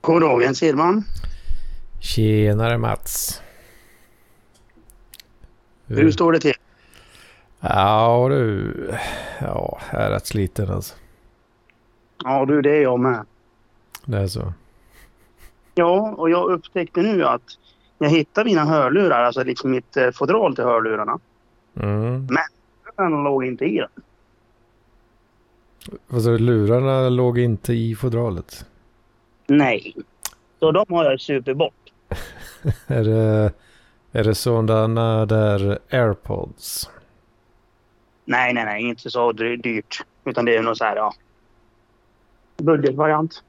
God dag, Jens Edman. Tjenare Mats. Hur står det till? Ja du, ja, jag är rätt sliten alltså. Ja du, det är jag med. Det är så. Ja, och jag upptäckte nu att jag hittade mina hörlurar, alltså liksom mitt eh, fodral till hörlurarna. Mm. Den låg inte i den. Vad sa du, lurarna låg inte i fodralet? Nej. Så de har jag supit bort. Är det, är det sådana där airpods? Nej, nej, nej, inte så dy- dyrt. Utan det är nog så här, ja. Budgetvariant.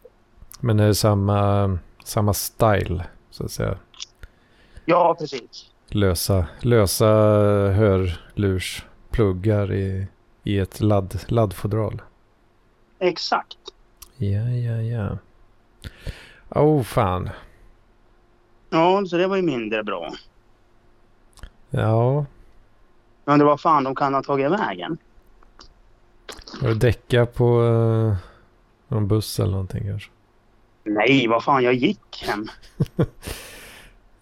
Men är det samma, samma style så att säga? Ja, precis. Lösa, lösa hörlurspluggar i, i ett ladd, laddfodral? Exakt. Ja, ja, ja. Oh fan. Ja, så det var ju mindre bra. Ja, Men det var fan de kan ha tagit vägen. har du däckat på uh, någon buss eller någonting kanske? Nej, vad fan, jag gick hem.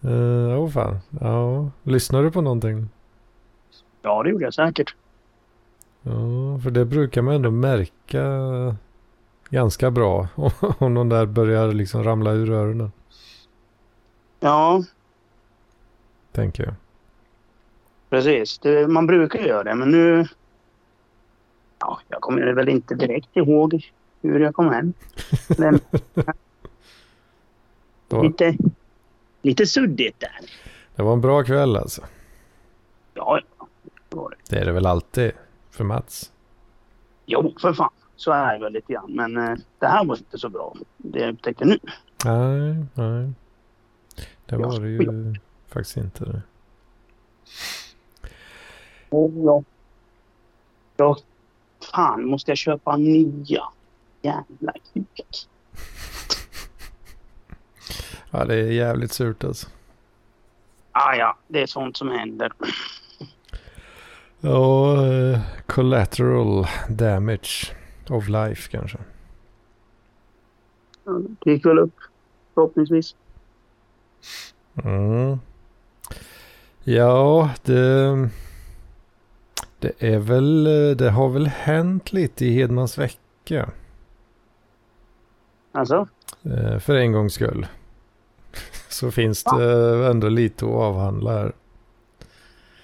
Uh, oh fan. Ja, lyssnar du på någonting? Ja, det gjorde jag säkert. Ja, för det brukar man ändå märka ganska bra om någon där börjar liksom ramla ur öronen, Ja, tänker jag. precis. Det, man brukar göra det, men nu... Ja, jag kommer väl inte direkt ihåg hur jag kom hem. Men lite, lite suddigt där. det var en bra kväll alltså. Ja, ja. det var det. Det är det väl alltid för Mats? Jo, för fan. Så är det väl lite grann. Men eh, det här var inte så bra. Det jag upptäckte nu. Nej, nej. Det var det ju faktiskt inte. Det. Ja. Ja, fan måste jag köpa nya? Jävla kuk. Ja, det är jävligt surt alltså. Ah, ja, det är sånt som händer. Ja, eh, collateral damage of life kanske. Det gick väl upp, förhoppningsvis. Mm. Ja, det, det är väl, det har väl hänt lite i Hedmans vecka. Alltså? Eh, För en gångs skull. Så finns det ändå lite att avhandla här.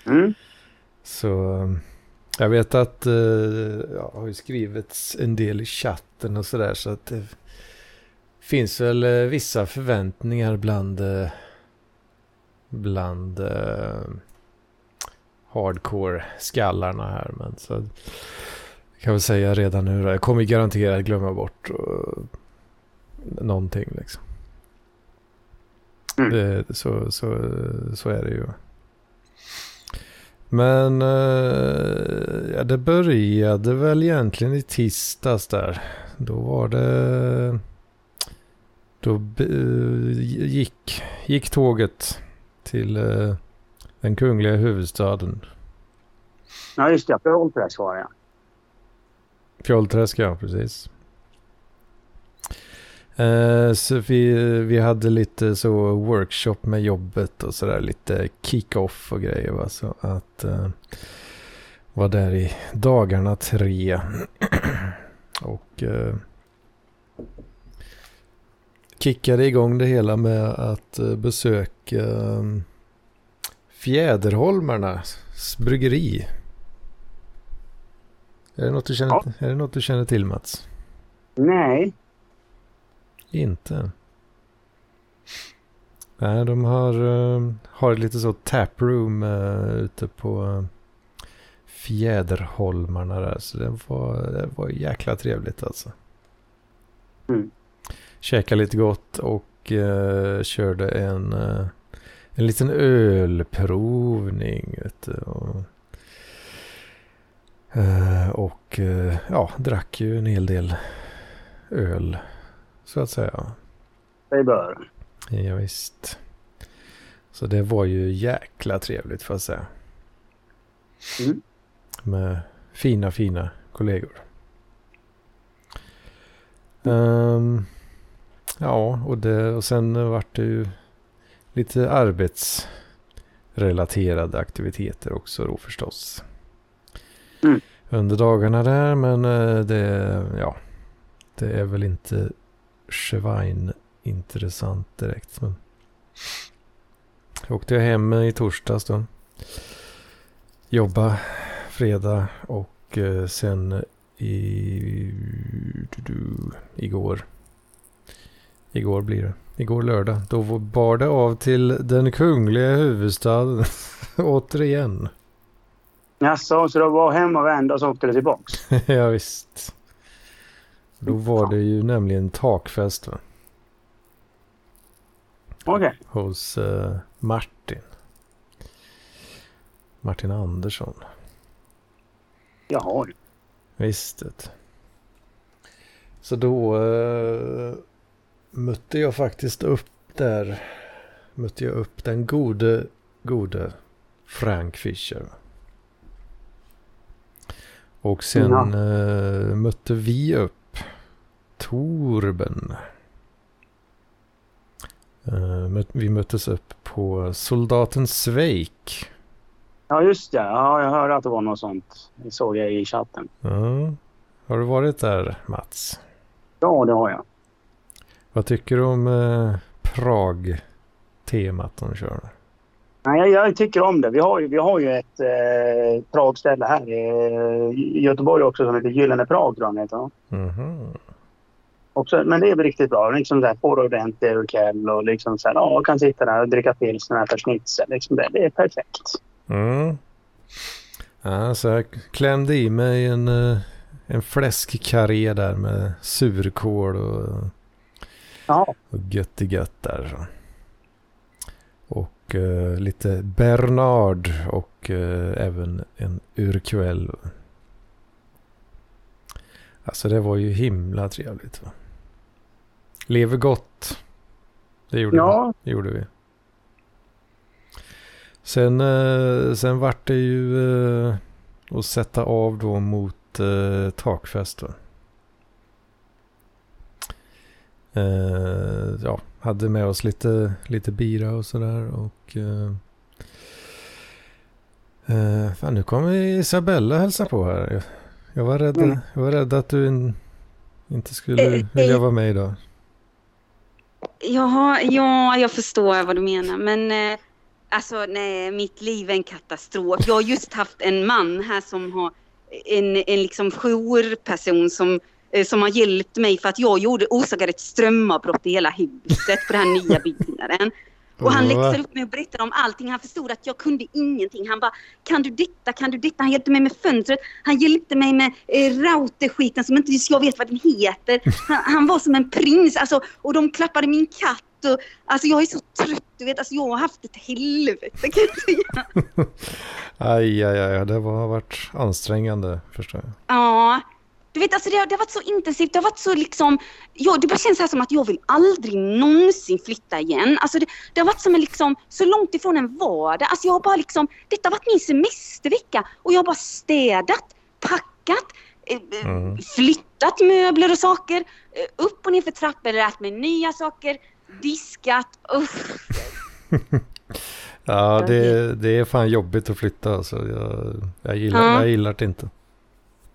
Mm. Så eh, jag vet att eh, ja, har ju skrivits en del i chatten och sådär så att det finns väl eh, vissa förväntningar bland eh, bland eh, hardcore skallarna här men så jag kan väl säga redan nu då, jag kommer garanterat glömma bort och, någonting liksom. Mm. Det, så, så, så är det ju. Men eh, ja, det började väl egentligen i tisdags där. Då var det... Då be- gick, gick tåget till eh, den kungliga huvudstaden. Ja, just det. Fjollträsk var det. Fjollträsk, ja precis. Eh, så vi, vi hade lite så workshop med jobbet och sådär. Lite kick-off och grejer. Va? Så att eh, var där i dagarna tre. och eh, kickade igång det hela med att besöka eh, Fjäderholmarnas bryggeri. Är det, något du känner, Ja. är det något du känner till Mats? Nej. Inte? Nej, de har, eh, har lite så taproom uh, ute på uh, Fjäderholmarna där. Så det var, det var jäkla trevligt alltså. Mm. Käka lite gott och eh, körde en, eh, en liten ölprovning. Vet du, och eh, och eh, ja, drack ju en hel del öl så att säga. Det bör. Ja, visst. Så det var ju jäkla trevligt får jag säga. Mm. Med fina, fina kollegor. Ehm, Ja, och, det, och sen vart det ju lite arbetsrelaterade aktiviteter också då förstås. Mm. Under dagarna där, men eh, det, ja, det är väl inte Schwein intressant direkt. Men jag åkte jag hem i torsdags då. Jobba fredag och eh, sen i, du, du, igår. Igår blir det. Igår lördag. Då bar det av till den kungliga huvudstaden. Återigen. Jaså, så då var hem och vände och så åkte du tillbaks? ja, visst. Då var det ju nämligen takfest va? Okay. Hos uh, Martin. Martin Andersson. Jaha. Visst det. Så då uh, mötte jag faktiskt upp där. Mötte jag upp den gode, gode Frank Fischer. Och sen ja. uh, mötte vi upp Torben. Uh, vi möttes upp på Soldaten Sveik. Ja, just det. Ja, jag hörde att det var något sånt. Det såg jag i chatten. Uh, har du varit där, Mats? Ja, det har jag. Vad tycker du om uh, Prag-temat de kör? Nej, jag, jag, tycker om det. Vi har vi har ju ett eh, Prag-ställe här i Göteborg också som heter Gyllene Prag, tror jag heter. Mm -hmm. Också, men det är riktigt bra. Liksom där, får ordentlig urkväll och liksom så här, ja, kan sitta där och dricka pilsner för schnitzel. Liksom det, det är perfekt. Mm. Ja, så jag klämde i mig en, eh, en fläskkarré där med surkål och, ja. och gött i gött där. Så. Och uh, lite Bernard och uh, även en urkväll. Alltså det var ju himla trevligt. Va? Lever gott. Det gjorde, ja. vi. Det gjorde vi. Sen, eh, sen vart det ju eh, att sätta av då mot eh, takfest. Då. Ja, hade med oss lite, lite bira och sådär. Och fan, nu kommer Isabella hälsa på här. Jag, var, rädd, mm. jag var rädd att du in, inte skulle vilja vara med idag. Jaha, ja, jag förstår vad du menar. Men eh, alltså, nej, mitt liv är en katastrof. Jag har just haft en man här som har en, en liksom jourperson som, eh, som har hjälpt mig för att jag gjorde orsakade ett strömavbrott i hela huset på den här nya byggnaden. Och han läxade upp mig och berättade om allting. Han förstod att jag kunde ingenting. Han bara, kan du detta, kan du detta? Han hjälpte mig med fönstret. Han hjälpte mig med eh, routerskiten som inte jag vet vad den heter. Han, han, var som en prins. Alltså, och de klappade min katt. Och, alltså jag är så trött. Du vet, alltså, jag har haft ett helvete kan jag säga. aj, aj, aj. Det har varit ansträngande förstår jag. Ja. Du vet, alltså det, har, det har varit så intensivt, det har varit så liksom, ja, det bara känns här som att jag vill aldrig någonsin flytta igen. Alltså det, det har varit som en liksom, så långt ifrån en vardag. Alltså jag har bara liksom, detta har varit min semestervecka och jag har bara städat, packat, eh, eh, mm. flyttat möbler och saker, eh, upp och ner för trappor, lärt mig nya saker, diskat, ja, det, det är fan jobbigt att flytta alltså. Jag, jag, gillar, ja. jag gillar det inte.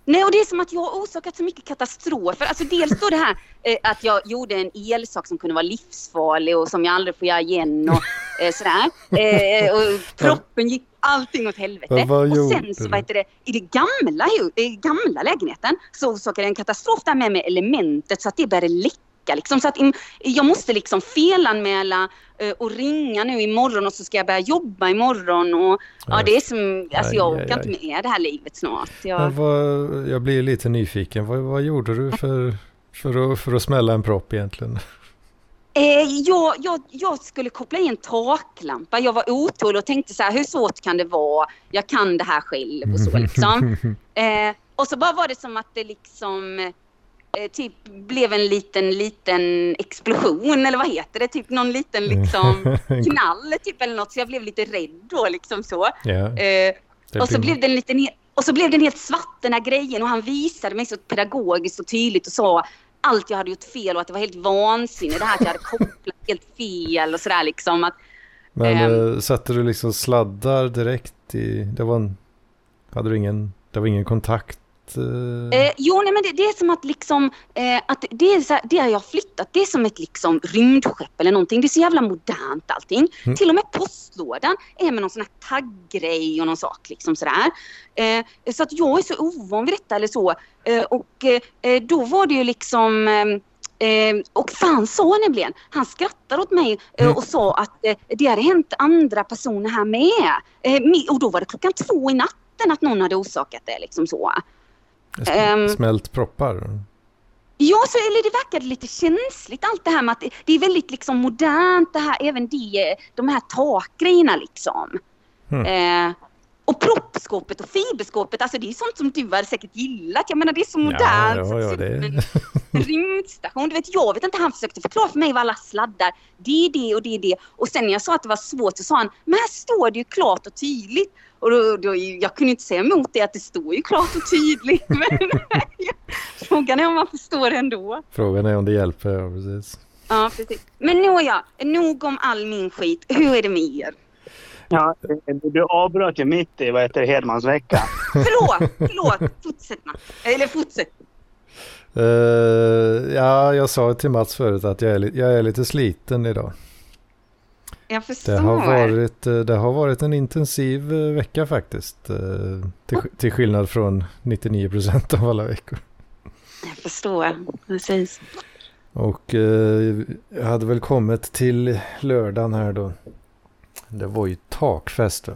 Nej, och det är som att jag har orsakat så mycket katastrofer. Alltså dels då det här eh, att jag gjorde en elsak som kunde vara livsfarlig och som jag aldrig får göra igen och eh, sådär. Eh, och proppen gick allting åt helvete. Och sen så, vad heter det, i det gamla, i gamla lägenheten så orsakade jag en katastrof där med, med elementet så att det började läcka vecka. Liksom, så att jag måste liksom felanmäla uh, och ringa nu imorgon och så ska jag börja jobba imorgon. Och, ja, det är som, alltså, jag orkar inte med det här livet snart. Jag, vad, jag blir lite nyfiken. Vad, vad gjorde du för, för, att, för att smälla en propp egentligen? Eh, jag, jag, jag, skulle koppla in en taklampa. Jag var otålig och tänkte så här, hur svårt kan det vara? Jag kan det här själv och så liksom. eh, och så bara var det som att det liksom Eh, typ blev en liten, liten explosion eller vad heter det? Typ någon liten liksom knall typ eller något så jag blev lite rädd då liksom så. Yeah. Eh, och så blev det en liten och så blev den helt svart den här grejen och han visade mig så pedagogiskt och tydligt och sa allt jag hade gjort fel och att det var helt vansinnigt. Det här att jag hade kopplat helt fel och sådär liksom. Att, Men Ehm. eh, satte du liksom sladdar direkt i... Det var en... Hade du ingen... Det var ingen kontakt? Eh, Eh, jo, nej, men det, det är som att liksom, eh, att det är så här, det jag har flyttat, det är som ett liksom rymdskepp eller någonting. Det är så jävla modernt allting. Mm. Till och med postlådan är med någon sån här tagggrej och någon sak liksom sådär. Eh, så att jag är så ovan vid detta eller så. Eh, och då var det ju liksom och fan sa nämligen, han skrattade åt mig Mm. och sa att det hade hänt andra personer här med. Och då var det klockan två i natten att någon hade orsakat det liksom så. Sm- ehm. Smält proppar? Ja, så, eller det verkade lite känsligt allt det här med att det, är väldigt liksom modernt det här, även det, de här takgrejerna liksom. Mm. Eh, och proppskåpet och fiberskåpet, alltså det är sånt som du hade säkert gillat. Jag menar det är så modernt. ja, ja, det en rymdstation. Du vet, jag vet inte, han försökte förklara för mig vad alla sladdar, det är det och det är det. Och sen när jag sa att det var svårt så sa han, men här står det ju klart och tydligt. Och då, då, jag kunde inte säga emot det att det står ju klart och tydligt. Men frågan är om man förstår det ändå. Frågan är om det hjälper, ja precis. Ja, precis. Men nåja, nog om all min skit. Hur är det med er? Ja, eh, du avbröt ju mitt i vad heter det, Hedmans vecka. Förlåt, förlåt. Fortsätt Mats. Eller fortsätt. Eh, ja, jag sa till Mats förut att jag är, jag är lite sliten idag. Jag förstår. Det har varit, eh, det har varit en intensiv vecka faktiskt. Till, till skillnad från 99% av alla veckor. Jag förstår. Precis. Och eh, jag hade väl kommit till lördagen här då. Det var ju takfest va?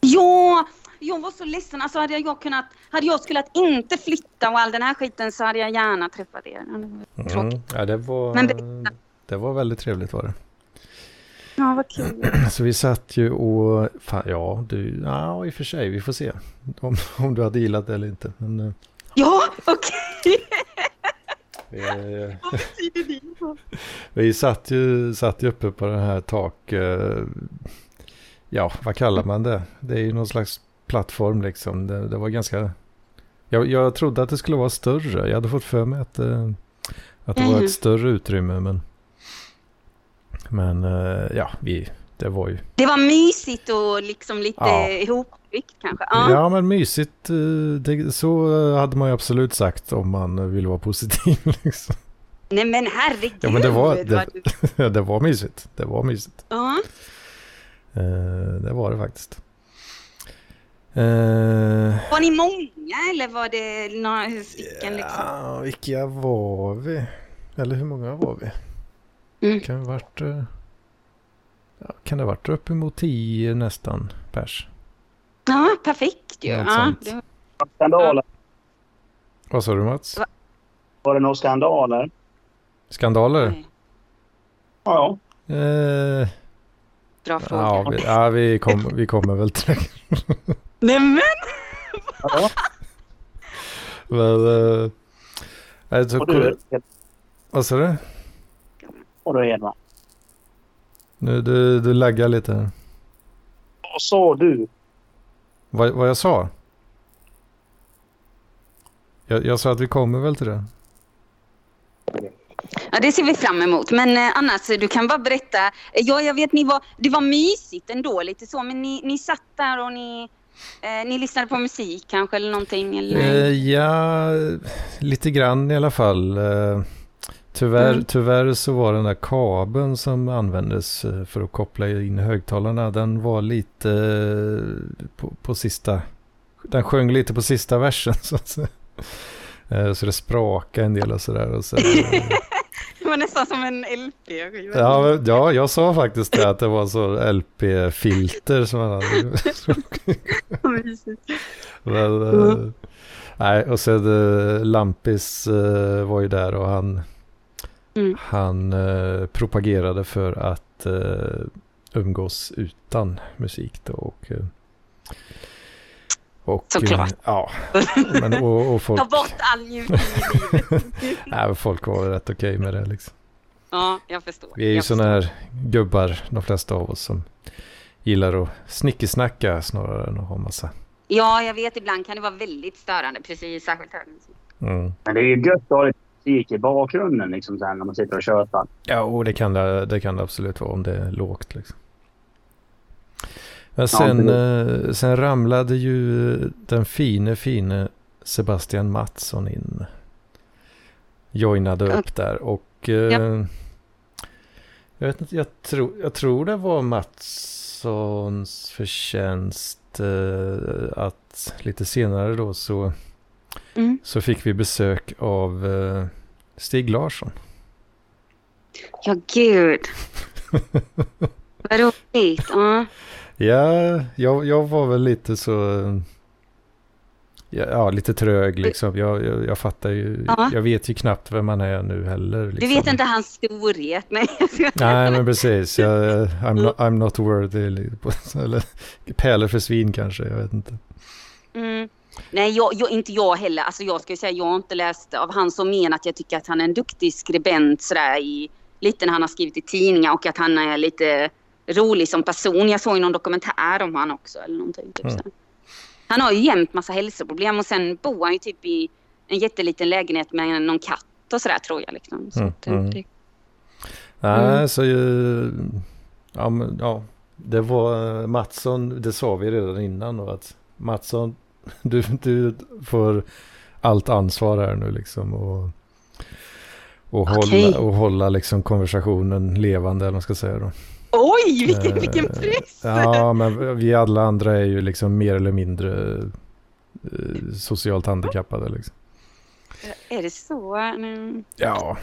Ja, jag var så ledsen. Alltså hade jag kunnat, hade jag skulle att inte flytta och all den här skiten så hade jag gärna träffat er. Det. Mm. Ja, det var, Men det var väldigt trevligt var det. Ja, vad kul. Så vi satt ju och, fan, ja du, ja i och för sig, vi får se. Om, om du hade gillat det eller inte. Men, eh, Ja, okej. vi, det? vi satt ju, satt ju uppe på den här tak, eh, ja vad kallar man det? Det är ju någon slags plattform liksom. Det, det var ganska, jag, jag trodde att det skulle vara större. Jag hade fått för mig att, eh, att det var ett större utrymme. Men, men eh, ja, vi, det var ju Det var mysigt och liksom lite Ja. ihopryckt kanske. Ja, Ja. men mysigt. eh, Det, så eh, hade man ju absolut sagt om man vill vara positiv. Liksom. Nej men herregud. Ja, men det var- det- det var mysigt. Det var mysigt. Ja. Eh, Det var det faktiskt. Eh, Var ni många eller var det några stycken liksom? Ja, vilka var vi? Eller hur många var vi? Mm. Kan ha varit... Ja, kan det ha varit uppemot tio nästan pers? Ja, perfekt ju. Ja, det- Skandaler. Vad sa du Mats? Va? Var det några skandaler? Skandaler? Oj, Ja. Eh, Bra fråga. ja, vi, ja vi, kom, vi kommer väl till det. Nej men! ja. Men, eh, nej, så, vad sa du? och du Hedman. Nu, du, du laggar lite. Vad sa du? Vad, vad jag sa? Jag, jag sa att vi kommer väl till det. Ja, det ser vi fram emot. Men eh, annars, du kan bara berätta. Ja, jag vet, ni var, det var mysigt ändå lite så. Men ni, ni satt där och ni, eh, ni lyssnade på musik kanske eller någonting? Eller? Eh, ja, lite grann i alla fall. Eh, tyvärr, Mm. tyvärr så var den där kabeln som användes eh, för att koppla in högtalarna. Den var lite eh, på, på sista. Den sjöng lite på sista versen så att säga. Eh, Så det sprakade en del och sådär. Och så, Det var nästan som en LP-skiva. Ja, ja, jag sa faktiskt det att det var så LP-filter som han hade. Men, Mm. nej, och uh, Lampis var ju där och han, Mm. han eh, propagerade för att uh, umgås utan musik då. Och, eh, och, Såklart. eh, ja, men, och, och folk, Ta bort all njutning i livet. nej, men folk var rätt okej med det liksom. Ja, jag förstår. Vi är ju sådana här gubbar, de flesta av oss, som gillar att snickesnacka snarare än att ha massa. Ja, jag vet. Ibland kan det vara väldigt störande. Precis, särskilt hög. Mm. Men det är ju gött att ha lite musik i bakgrunden liksom så här, när man sitter och tjötar. Ja, och det kan det, det kan det absolut vara om det är lågt. Liksom. Men sen, eh, sen ramlade ju den fine, fine Sebastian Mattsson in. Joinade upp där och eh, Ja. jag, vet inte, jag, tror, jag tror det var Mattssons förtjänst eh, att lite senare då så, Mm. så fick vi besök av eh, Stig Larsson. Ja, gud. Vad roligt. Ja. Ja, jag, jag var väl lite så... Ja, ja lite trög liksom. Jag, jag, jag fattar ju. Ja. Jag vet ju knappt vem man är nu heller. Du Liksom. vet inte hans storhet. Nej, Nej, men precis. Jag, I'm, not, I'm not worthy. liksom. Eller pärlor för svin kanske. Jag vet inte. Mm. Nej, jag, jag, inte jag heller. Alltså jag ska säga, jag har inte läst av han som men att jag tycker att han är en duktig skribent sådär i lite när han har skrivit i tidningar och att han är lite rolig som person. Jag såg ju någon dokumentär om han också eller någonting. Typ Mm. Han har ju jämt massa hälsoproblem och sen bor han ju typ i en jätteliten lägenhet med någon katt och sådär tror jag liksom. Så Mm, att, mm. det, Nej, Mm. så ju... Ja, men, ja. Det var Mattsson, det sa vi redan innan då att Mattsson, du, du får allt ansvar här nu liksom och, och Okej. hålla, och hålla liksom konversationen levande eller vad man ska säga då. Oj, vilken, Eh, vilken press! Ja, men vi alla andra är ju liksom mer eller mindre eh, socialt handikappade liksom. Är det så? Mm. Ja,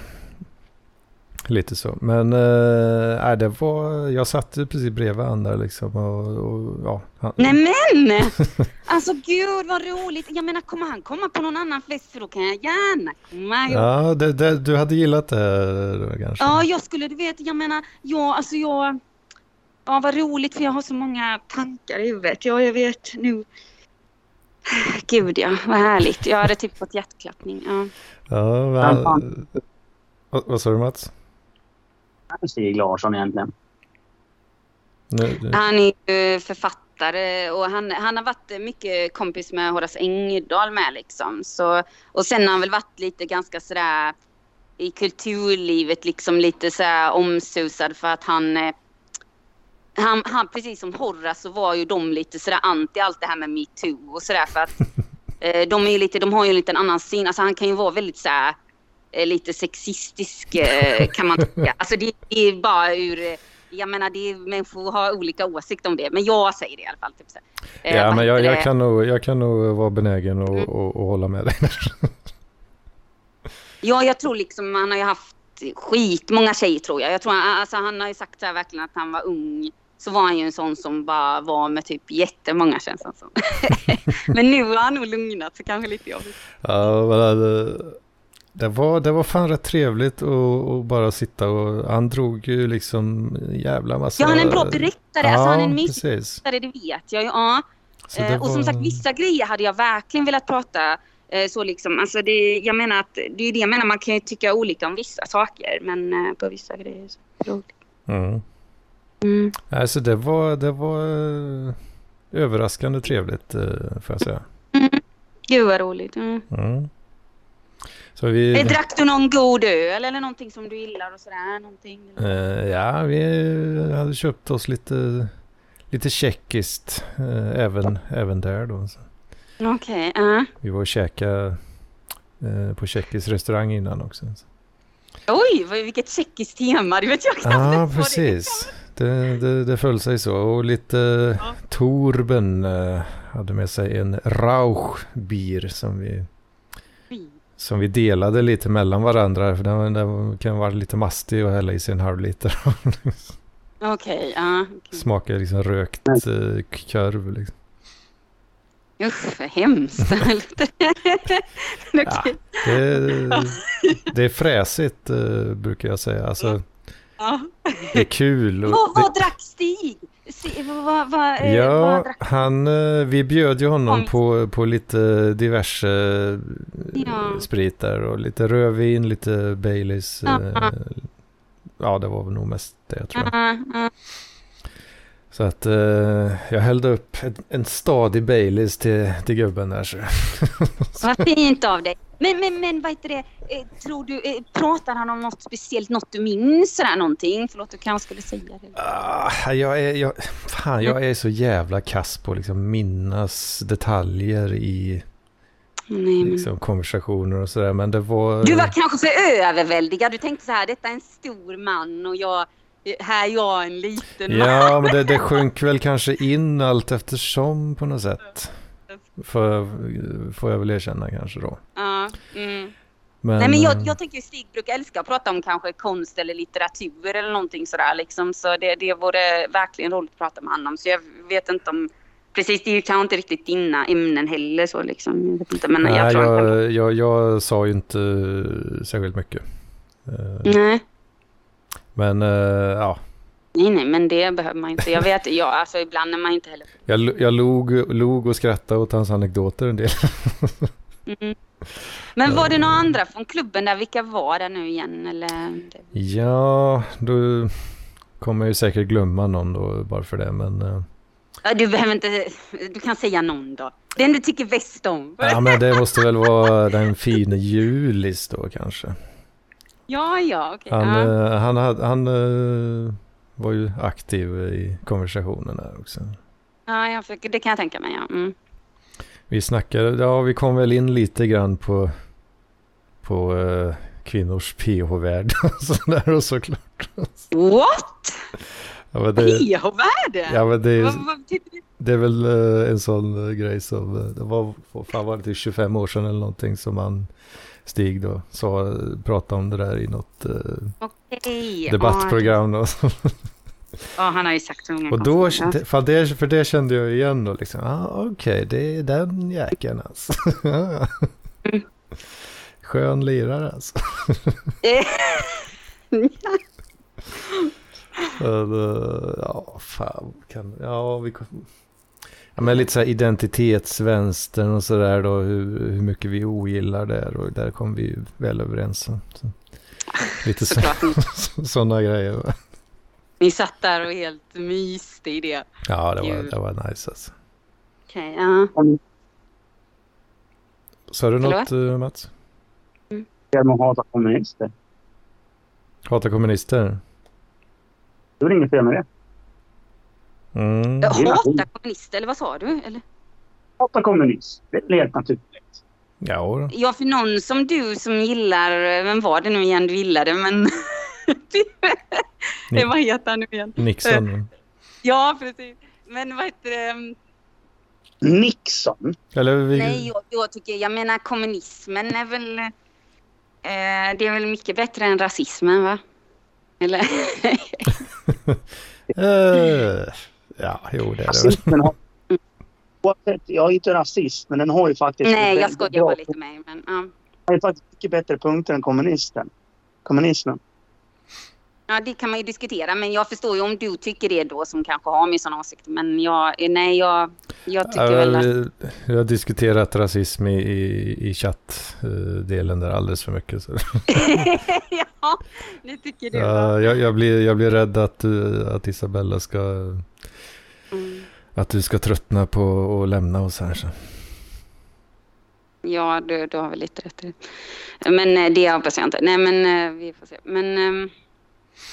lite så. Men äh, det var, jag satt precis bredvid han där liksom. Och, och, ja, han, Nej men! Alltså gud vad roligt. Jag menar kommer han komma på någon annan fest för då kan jag gärna komma. Ja, det, det, du hade gillat det då, kanske? ja jag skulle, du vet, jag menar, ja alltså jag... Ja vad roligt för jag har så många tankar i huvudet. Ja jag vet nu. Gud ja, vad härligt. Jag hade typ fått hjärtklappning. Ja. Ja, vad, vad sa du Mats? Stig Larsson egentligen. Nu, nu, Han är ju författare och han, han har varit mycket kompis med Horace Engdahl med liksom. Så, och sen har han väl varit lite ganska sådär i kulturlivet liksom lite sådär omsusad för att han eh, han, han, precis som Horace så var ju de lite sådär anti allt det här med metoo och sådär för att eh, de är ju lite, de har ju en liten annan syn, alltså han kan ju vara väldigt såhär lite sexistisk eh, kan man tycka. Alltså det, det är bara ur, eh, jag menar det är, människor har olika åsikter om det, men jag säger det i alla fall. Typ så. Eh, ja, men jag, jag, kan nog, jag kan nog vara benägen att Mm. att- att hålla med dig. Ja, jag tror liksom han har ju haft skit, många tjejer tror jag. Jag tror han, alltså, han har ju sagt så här verkligen att han var ung. Så var han ju en sån som bara var med typ jättemånga känns det som. Men nu har han nog lugnat så kanske lite jobbigt. Ja, men det, var, det var fan rätt trevligt att bara sitta och han drog ju liksom jävla massa... Ja, han är en bra berättare. Alltså, han är en mysig precis. berättare, det vet jag ju. Ja. Det Eh, och som var- sagt, vissa grejer hade jag verkligen velat prata eh, så liksom. Alltså det, jag menar att det är det jag menar, man kan ju tycka olika om vissa saker. Men eh, på vissa grejer så roligt. Mm. Mm. Alltså det var, det var överraskande trevligt får jag säga. Gud vad roligt. Mm. Vi... Eh, Drack du någon god öl eller någonting som du gillar och sådär? Någonting? Eh, ja, vi hade köpt oss lite, lite tjeckiskt eh, även, även där då. Okej, ja. vi var och käkade på tjeckisk restaurang innan också. Så. Oj, vilket tjeckiskt tema. Det vet jag knappt Ja, är. precis. Det, det, det föll sig så. Och lite Ja. Torben hade med sig en Rauchbier som vi, som vi delade lite mellan varandra. För den, den kan vara lite mastig och hälla i sig en halv liter. Okej, ja. okej. Smakar liksom rökt eh, korv. Liksom. Usch, vad hemskt. Okej. Det, det är fräsigt eh, brukar jag säga. Alltså, Ja. det är kul. och Vad, vad drack Stig? Vad, vad, eh, Ja, drack han, eh, vi bjöd ju honom Kom. på, på lite diverse eh, Ja. sprit där och lite rödvin, lite Baileys. Ja. Ja, det var väl nog mest det tror jag. Ja, ja. Så att eh, jag hällde upp en, en stadig Baileys till, till gubben där. Så. Vad fint av dig. Men, men, men vad heter det, eh, tror du, eh, pratar han om något speciellt, något du minns sådär någonting? Förlåt, du kanske skulle säga det. Ah, jag, är, jag, fan, jag är så jävla kass på att liksom minnas detaljer i Nej, men... liksom, konversationer och sådär. Men det var... Du var kanske för överväldigad. Du tänkte så här, detta är en stor man och jag, här är jag en liten man. Ja, men det, det sjönk väl kanske in allt eftersom på något sätt. Får, får jag väl erkänna kanske då. Ja, mm. Men, Nej men jag, eh, jag tänker Stig brukar älska att prata om kanske konst eller litteratur eller någonting sådär liksom. Så det, det vore verkligen roligt att prata med honom. Så jag vet inte om... Precis, det är ju kanske inte riktigt dina ämnen heller så liksom. Jag vet inte, men jag nej, tror kan... jag, jag, jag sa ju inte särskilt mycket. Eh, Nej. Men eh, ja, nej, nej, men det behöver man inte. Jag vet, ja, alltså ibland är man inte heller... jag, jag log, log och skrattade åt hans anekdoter en del. Mm. Men var det några andra från klubben där? Vilka var det nu igen? Eller? Ja, då kommer jag ju säkert glömma någon då bara för det. Men, eh, Ja, Du behöver inte... Du kan säga någon då. Den du tycker bäst om. ja, men det måste väl vara den fine Julis då kanske. Ja, ja, okej. Han, ja. eh, han, hade, han eh, var ju aktiv i konversationen här också. ja, jag försöker, det kan jag tänka mig. Ja. Mm. Vi snackade, ja vi kom väl in lite grann på, på eh, kvinnors PH-värld och sådär och såklart. What? Ja, PH-värde? ja, men det, det? är väl eh, en sån eh, grej som, det var, fan var det, 25 år sedan eller någonting som han Stig då sa, pratade om det där i något eh, Okej. debattprogram. Och, Ja, ja, han har ju sagt så många och då, konstiga- det- för det kände jag igen då liksom, ah, okej det är den jäkeln alltså. Mm. Skön lirare alltså. Ja, fan. Kan, ja, vi, ja, men lite så här identitetsvänstern och sådär då. Hur, hur mycket vi ogillar det. Och där kom vi ju väl överens. Så, lite sådana grejer. va. ni satt där och helt myste i det. Ja, det var, det var nice alltså. Okej, ja. Sa du något Förlåt? eh, Mats? Genom att hata kommunister. Hata kommunister? Det är väl inget fel med det. Mm. Hata kommunister, eller vad sa du? Eller? Hata kommunism. Det är helt naturligt. Ja. Ja, för någon som du som gillar, vem var det nu igen du gillade, men... Ni- vad heter han nu igen? Nixon. Ja, precis. Men vad heter det? Nixon. Eller vi, Nej, jag, jag tycker, jag menar kommunismen är väl... Eh, det är väl mycket bättre än rasismen, va? Eller? eh, ja, jo det är det väl. Oavsett, jag är inte rasist, men den har ju faktiskt... Nej, jag skojar bara lite med men ja. Den har ju faktiskt mycket bättre punkter än kommunisten. Kommunismen. Ja, det kan man ju diskutera, men jag förstår ju om du tycker det då som kanske har min sån åsikt. Men jag, nej, jag, jag tycker väl att... vi har diskuterat rasism i, i, i chattdelen där alldeles för mycket. Så. ja, det tycker du. Ja, jag, jag, blir, jag blir rädd att, du- att Isabella ska, Mm. Att du ska tröttna på att lämna oss här. Så. Ja, du, du har väl lite rätt i det. Men eh, det hoppas jag inte. Nej, men eh, vi får se. Men ehm,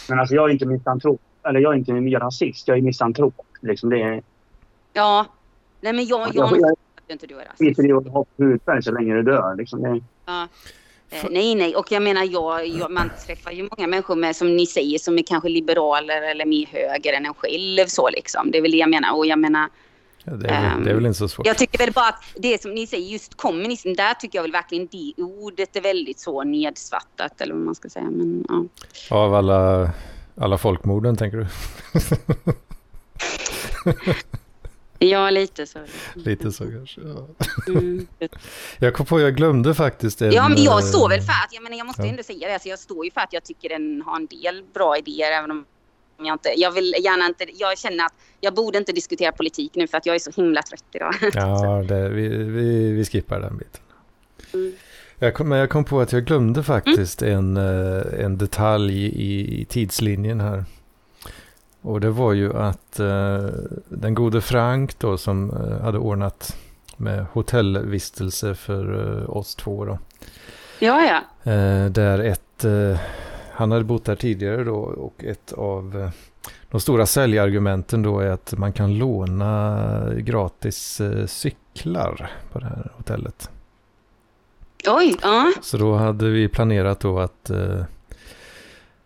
Men alltså jag är inte misantrop. Eller jag är inte en rasist. Jag är misantrop. Liksom det är... ja. Nej, men jag, jag, Jag, jag, jag inte du är rasist. skiter i att ha hudfärg så länge du dör. Liksom det, Ja. Eh, nej, nej. Och jag menar, jag, jag, man träffar ju många människor med, som ni säger, som är kanske liberaler eller mer höger än en själv. Så liksom. Det är väl det jag menar. Och jag menar, Ja, det, är, väl- det är väl inte så svårt. jag tycker väl bara att det som ni säger, just kommunism, där tycker jag väl verkligen det ordet är väldigt så nedsvärtat, eller vad man ska säga. Men, ja. Av alla, alla folkmorden tänker du? ja, lite så. Lite så kanske. Ja. Mm. Jag kom på, jag glömde faktiskt en... Ja, men jag eh, står väl för att, jag menar jag måste ja. ändå säga det, alltså jag står ju för att jag tycker den har en del bra idéer även om jag inte, jag vill gärna inte, jag känner att jag borde inte diskutera politik nu för att jag är så himla trött idag. Ja, det, vi, vi, vi skippar den biten. Mm. Jag kom, men jag kom på att jag glömde faktiskt en, eh, en detalj i, i tidslinjen här. Och det var ju att eh, den gode Frank då som eh, hade ordnat med hotellvistelse för eh, oss två då. Ja, ja. Eh, där ett, eh, han hade bott där tidigare då och ett av eh, de stora säljargumenten då är att man kan låna gratis cyklar på det här hotellet. Oj, ja. Så då hade vi planerat då att,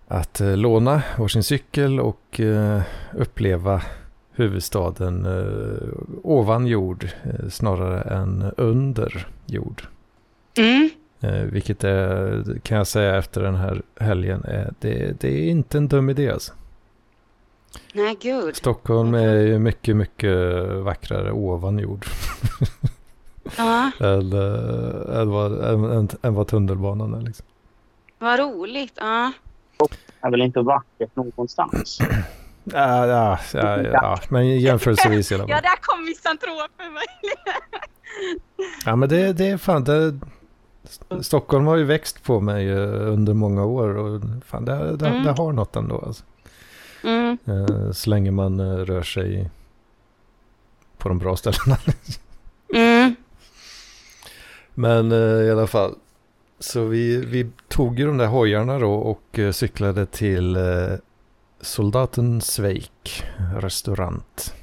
att eh, låna varsin cykel och eh, uppleva huvudstaden eh, ovan jord snarare än under jord. Mm. Vilket är, kan jag säga efter den här helgen, är, det, det är inte en dum idé alltså. Nej, gud. Stockholm är ju mycket, mycket vackrare ovan jord Ja, än, vad, än, än, än vad tunnelbanan är. Liksom. vad roligt. Ja. Är väl inte vackert någonstans. Ja, ja, ja, ja, men jämförelsevis i alla Ja, där kom misantropen möjligen. Ja, men det, det är fan, det, Stockholm har ju växt på mig eh, under många år och fan, det, det, Mm. det har något ändå. Alltså. Mm. Eh, Så länge man eh, rör sig på de bra ställena. Mm. Men i alla fall. Så vi, vi tog ju de där hojarna då och eh, cyklade till eh, Soldaten Sveik restaurant.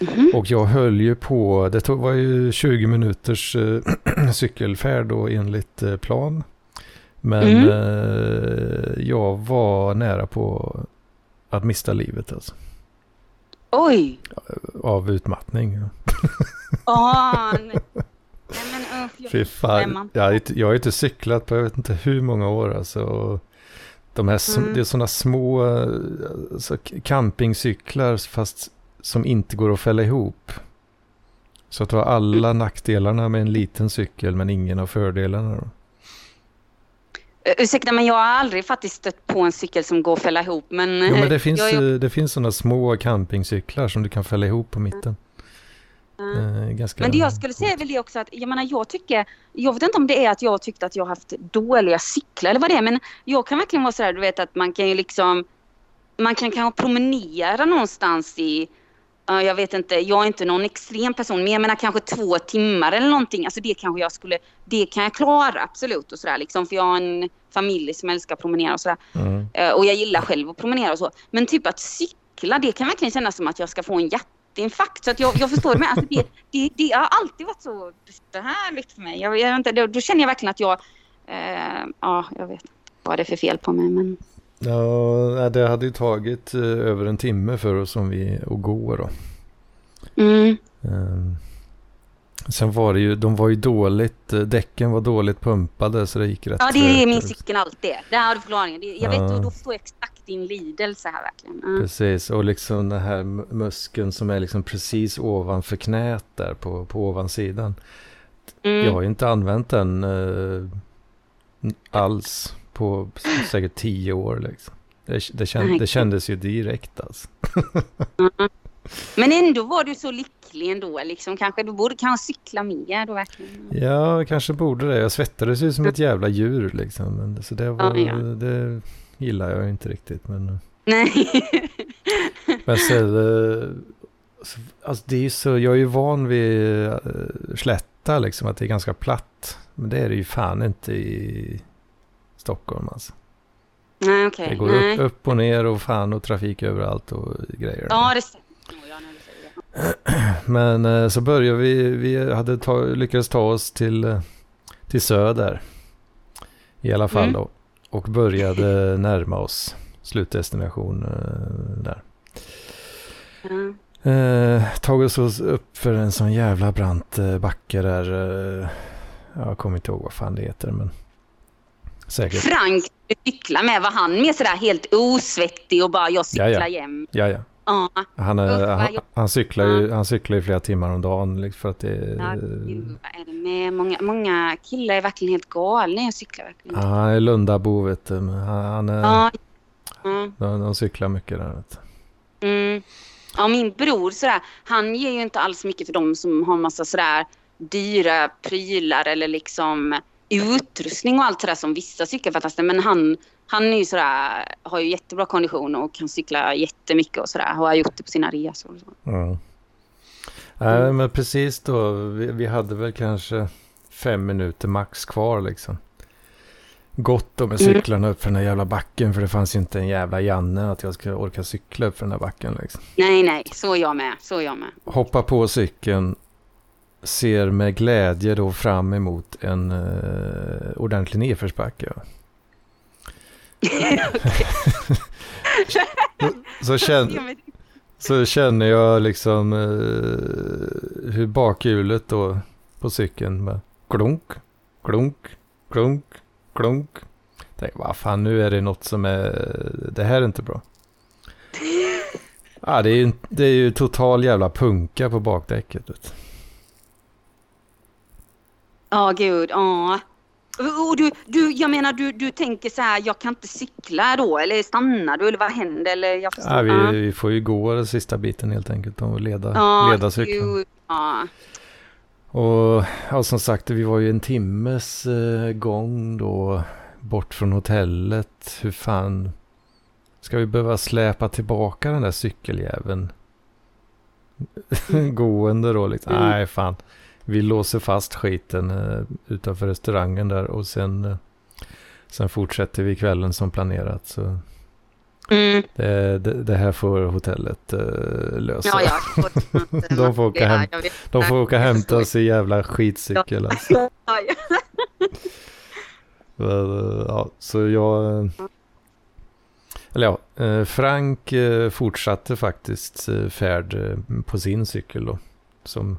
Mhm. Och jag höll ju på, det tog, var ju 20 minuters eh, cykelfärd då enligt eh, plan. Men Mm. eh, jag var nära på att mista livet alltså. Oj. Av utmattning. Åh, nej. Men jag- Fy fan. Jag har, jag har inte cyklat på jag vet inte hur många år alltså. De här, Mm. Det är sådana små eh, alltså, campingcyklar fast som inte går att fälla ihop. Så att du har alla Mm. nackdelarna med en liten cykel men ingen av fördelarna. Då. Uh, ursäkta, men jag har aldrig faktiskt stött på en cykel som går att fälla ihop. Men, Jo men det finns, jag, jag, eh, det finns sådana små campingcyklar som du kan fälla ihop på mitten. Uh. Eh, ganska Men det jag skulle säga är väl det också att, jag menar jag tycker, jag vet inte om det är att jag tyckte att jag haft dåliga cyklar eller vad det är, men jag kan verkligen vara sådär, du vet att man kan ju liksom, man kan kanske promenera någonstans i, ja, jag vet inte, jag är inte någon extrem person, men jag menar kanske två timmar eller någonting, alltså det kanske jag skulle, det kan jag klara absolut och sådär liksom, för jag har en familj som älskar att promenera och sådär. Mm. Eh, Och jag gillar själv att promenera och så. Men typ att cykla, det kan verkligen kännas som att jag ska få en hjärtinfarkt. Så att jag, jag förstår det med. Alltså det, det, det har alltid varit så härligt för mig. Jag, jag, inte, då, då känner jag verkligen att jag... Eh, ja, jag vet vad det är för fel på mig. Men... Ja, det hade ju tagit eh, över en timme för oss om vi att gå då. Mm, Ehm, Sen var det ju, de var ju dåligt, eh, däcken var dåligt pumpade så det gick rätt ja, det är min cykel alltid. Där har du förklaringen. Det, jag Ja. vet, och då förstår jag exakt din lidelse här verkligen. Mm. Precis, och liksom den här muskeln som är liksom precis ovanför knät där på, på ovansidan. Mm. Jag har ju inte använt den eh, alls på säkert tio år liksom. Det, det, känd, det kändes ju direkt alltså. Men ändå var du så lycklig ändå. Liksom. Kanske, du borde kanske cykla mer då verkligen. Ja, jag kanske borde det. Jag svettades ju som ett jävla djur liksom. Men, så det, var, Ja, ja. det gillar jag inte riktigt. Men, Nej. men sen, eh, så, alltså det är ju så, jag är ju van vid uh, slätta liksom, att det är ganska platt. Men det är det ju fan inte i Stockholm alltså. Nej, okej. Det går upp, upp och ner och fan och trafik överallt och grejer. Ja, det stämmer. Men eh, så började vi, vi hade ta, lyckats ta oss till, eh, till söder. I alla fall Mm. då. Och började närma oss slutdestination eh, där. Ja. Eh, tagit oss upp för en sån jävla brant backe där. Jag kommer inte ihåg vad fan det heter men säkert. Frank du cyklar med, var han mer sådär helt osvettig och bara jag cyklar Ja, ja. hem? Ja, ja. Ja, Han, är, han, han, cyklar ju, han cyklar ju flera timmar om dagen liksom, för att det ja gud, är det med många, många killar är verkligen helt galna jag cyklar verkligen. Ja, han är Lundabo vet du. Han, han är, Ja. De, de cyklar mycket där. Vet du. Mm. Ja, min bror sådär, han ger ju inte alls mycket för dem som har massa sådär dyra prylar eller liksom utrustning och allt sådär som vissa cykelfantaster. Men han, han är ju sådär, har ju jättebra kondition och kan cykla jättemycket och sådär. Och har gjort det på sina resor och så. Ja. Nej, men precis då. Vi, vi hade väl kanske fem minuter max kvar liksom. Gott då med Mm. cyklarna upp för den här jävla backen. För det fanns ju inte en jävla Janne att jag skulle orka cykla upp för den här backen liksom. Nej, nej, så jag med. Så jag med. Hoppa på cykeln. Ser med glädje då fram emot en uh, ordentlig nedförsbacke. ja. Så, känn, Ja, men- så känner jag liksom eh, hur bakhjulet då på cykeln bara klunk, klunk, klunk, klunk. Tänk, vad fan nu är det något som är, det här är inte bra. Ja, det är ju, det är ju total jävla punka på bakdäcket. Ja, gud. Ja. Och du, du, jag menar, du, du tänker så här, jag kan inte cykla då, eller stannar du, eller vad händer? Eller jag förstår. Ja, vi, vi får ju gå den sista biten helt enkelt och leda, Ja, leda cykeln. gud, ja. Och ja, som sagt, vi var ju en timmes eh, gång då bort från hotellet. Hur fan ska vi behöva släpa tillbaka den där cykeljäveln? Gående då liksom. Mm. Nej, fan. Vi låser fast skiten eh, utanför restaurangen där och sen, eh, sen fortsätter vi kvällen som planerat. Så Mm. det, det, det här får hotellet eh, lösa. Ja, ja. De får åka hem. De får åka och hämta sin jävla skitcykel alltså. Ja, så jag... Eller ja, Frank fortsatte faktiskt färd på sin cykel då. Som,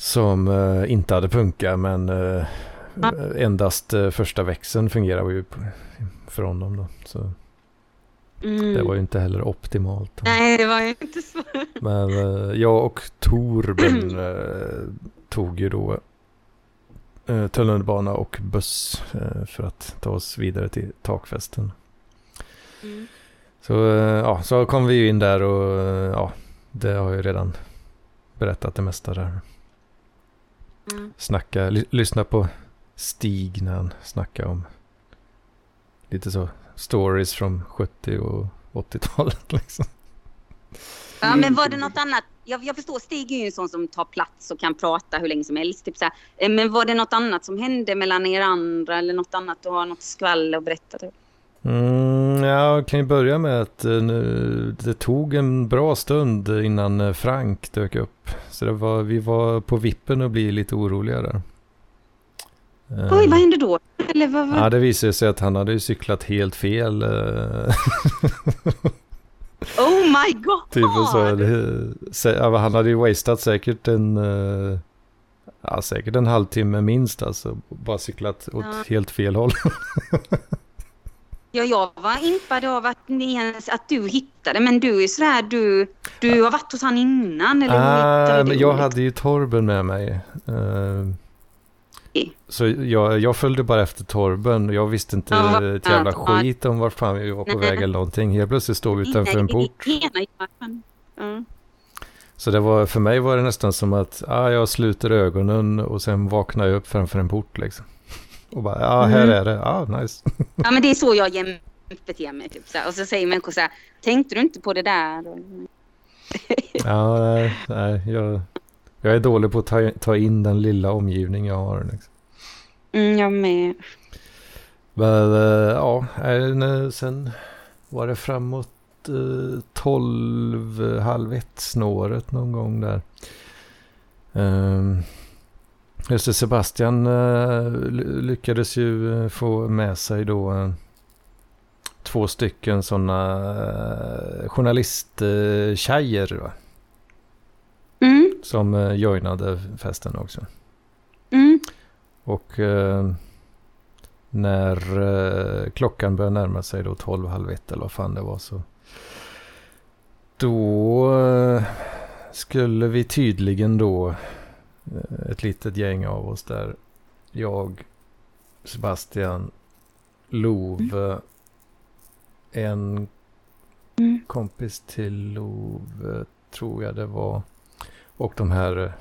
som eh, inte hade punka men eh, endast eh, första växeln fungerade ju för honom då. Så Mm. det var ju inte heller optimalt. Nej, det var ju inte så. Men eh, jag och Torben eh, tog ju då eh, tunnelbana och buss eh, för att ta oss vidare till takfesten. Mm. Så, ja, så kom vi ju in där och ja, det har jag ju redan berättat det mesta där. Mm. Snacka, ly- lyssna på Stig när han snackar om lite så stories från 70 och 80-talet liksom. Ja, men var det något annat? Jag, jag förstår, Stig är ju en sån som tar plats och kan prata hur länge som helst. Typ så här. Eh, Men var det något annat som hände mellan er andra eller något annat? Du har något skvaller att berätta? Typ? Mm, ja, jag kan ju börja med att eh, det tog en bra stund innan eh, Frank dök upp. Så det var, vi var på vippen att bli lite oroliga där. Eh, Oj, vad hände då? Eller vad, vad? Ja, det visade sig att han hade ju cyklat helt fel. eh, Oh my god! typ så, han hade ju wastat säkert en, eh, ja, säkert en halvtimme minst alltså. Bara cyklat åt Ja. helt fel håll. Ja, jag var impad av att, ens, att du hittade, men du är sådär, du, du har varit hos han innan eller Ah, men jag hade ju Torben med mig. Eh, Okej. så jag, jag följde bara efter Torben. Jag visste inte Ja, ett jävla ja, skit om vart fan vi var på Nej. väg eller någonting. Helt plötsligt stod vi utanför en port. Så det var, för mig var det nästan som att ah, jag sluter ögonen och sen vaknar jag upp framför en port liksom. Och bara, ja här Mm. är det. Ja, nice. ja, men det är så jag jämt beter mig. Typ, så här. Och så säger människor så här, tänkte du inte på det där? Ja, nej, nej jag, jag är dålig på att ta, ta in den lilla omgivning jag har. Liksom. Mm, jag med. Men eh, ja, sen var det framåt eh, 12, eh, halv ett snåret någon gång där. Um, just det, Sebastian eh, ly- lyckades ju eh, få med sig då eh, två stycken sådana uh, journalisttjejer? Mm, som joinade festen också. mm, Och eh, när eh, klockan började närma sig då 12, halv ett eller vad fan det var så. Då eh, skulle vi tydligen då eh, ett litet gäng av oss där. Jag, Sebastian, Love, en mm. kompis till Love tror jag det var. Och de här eh,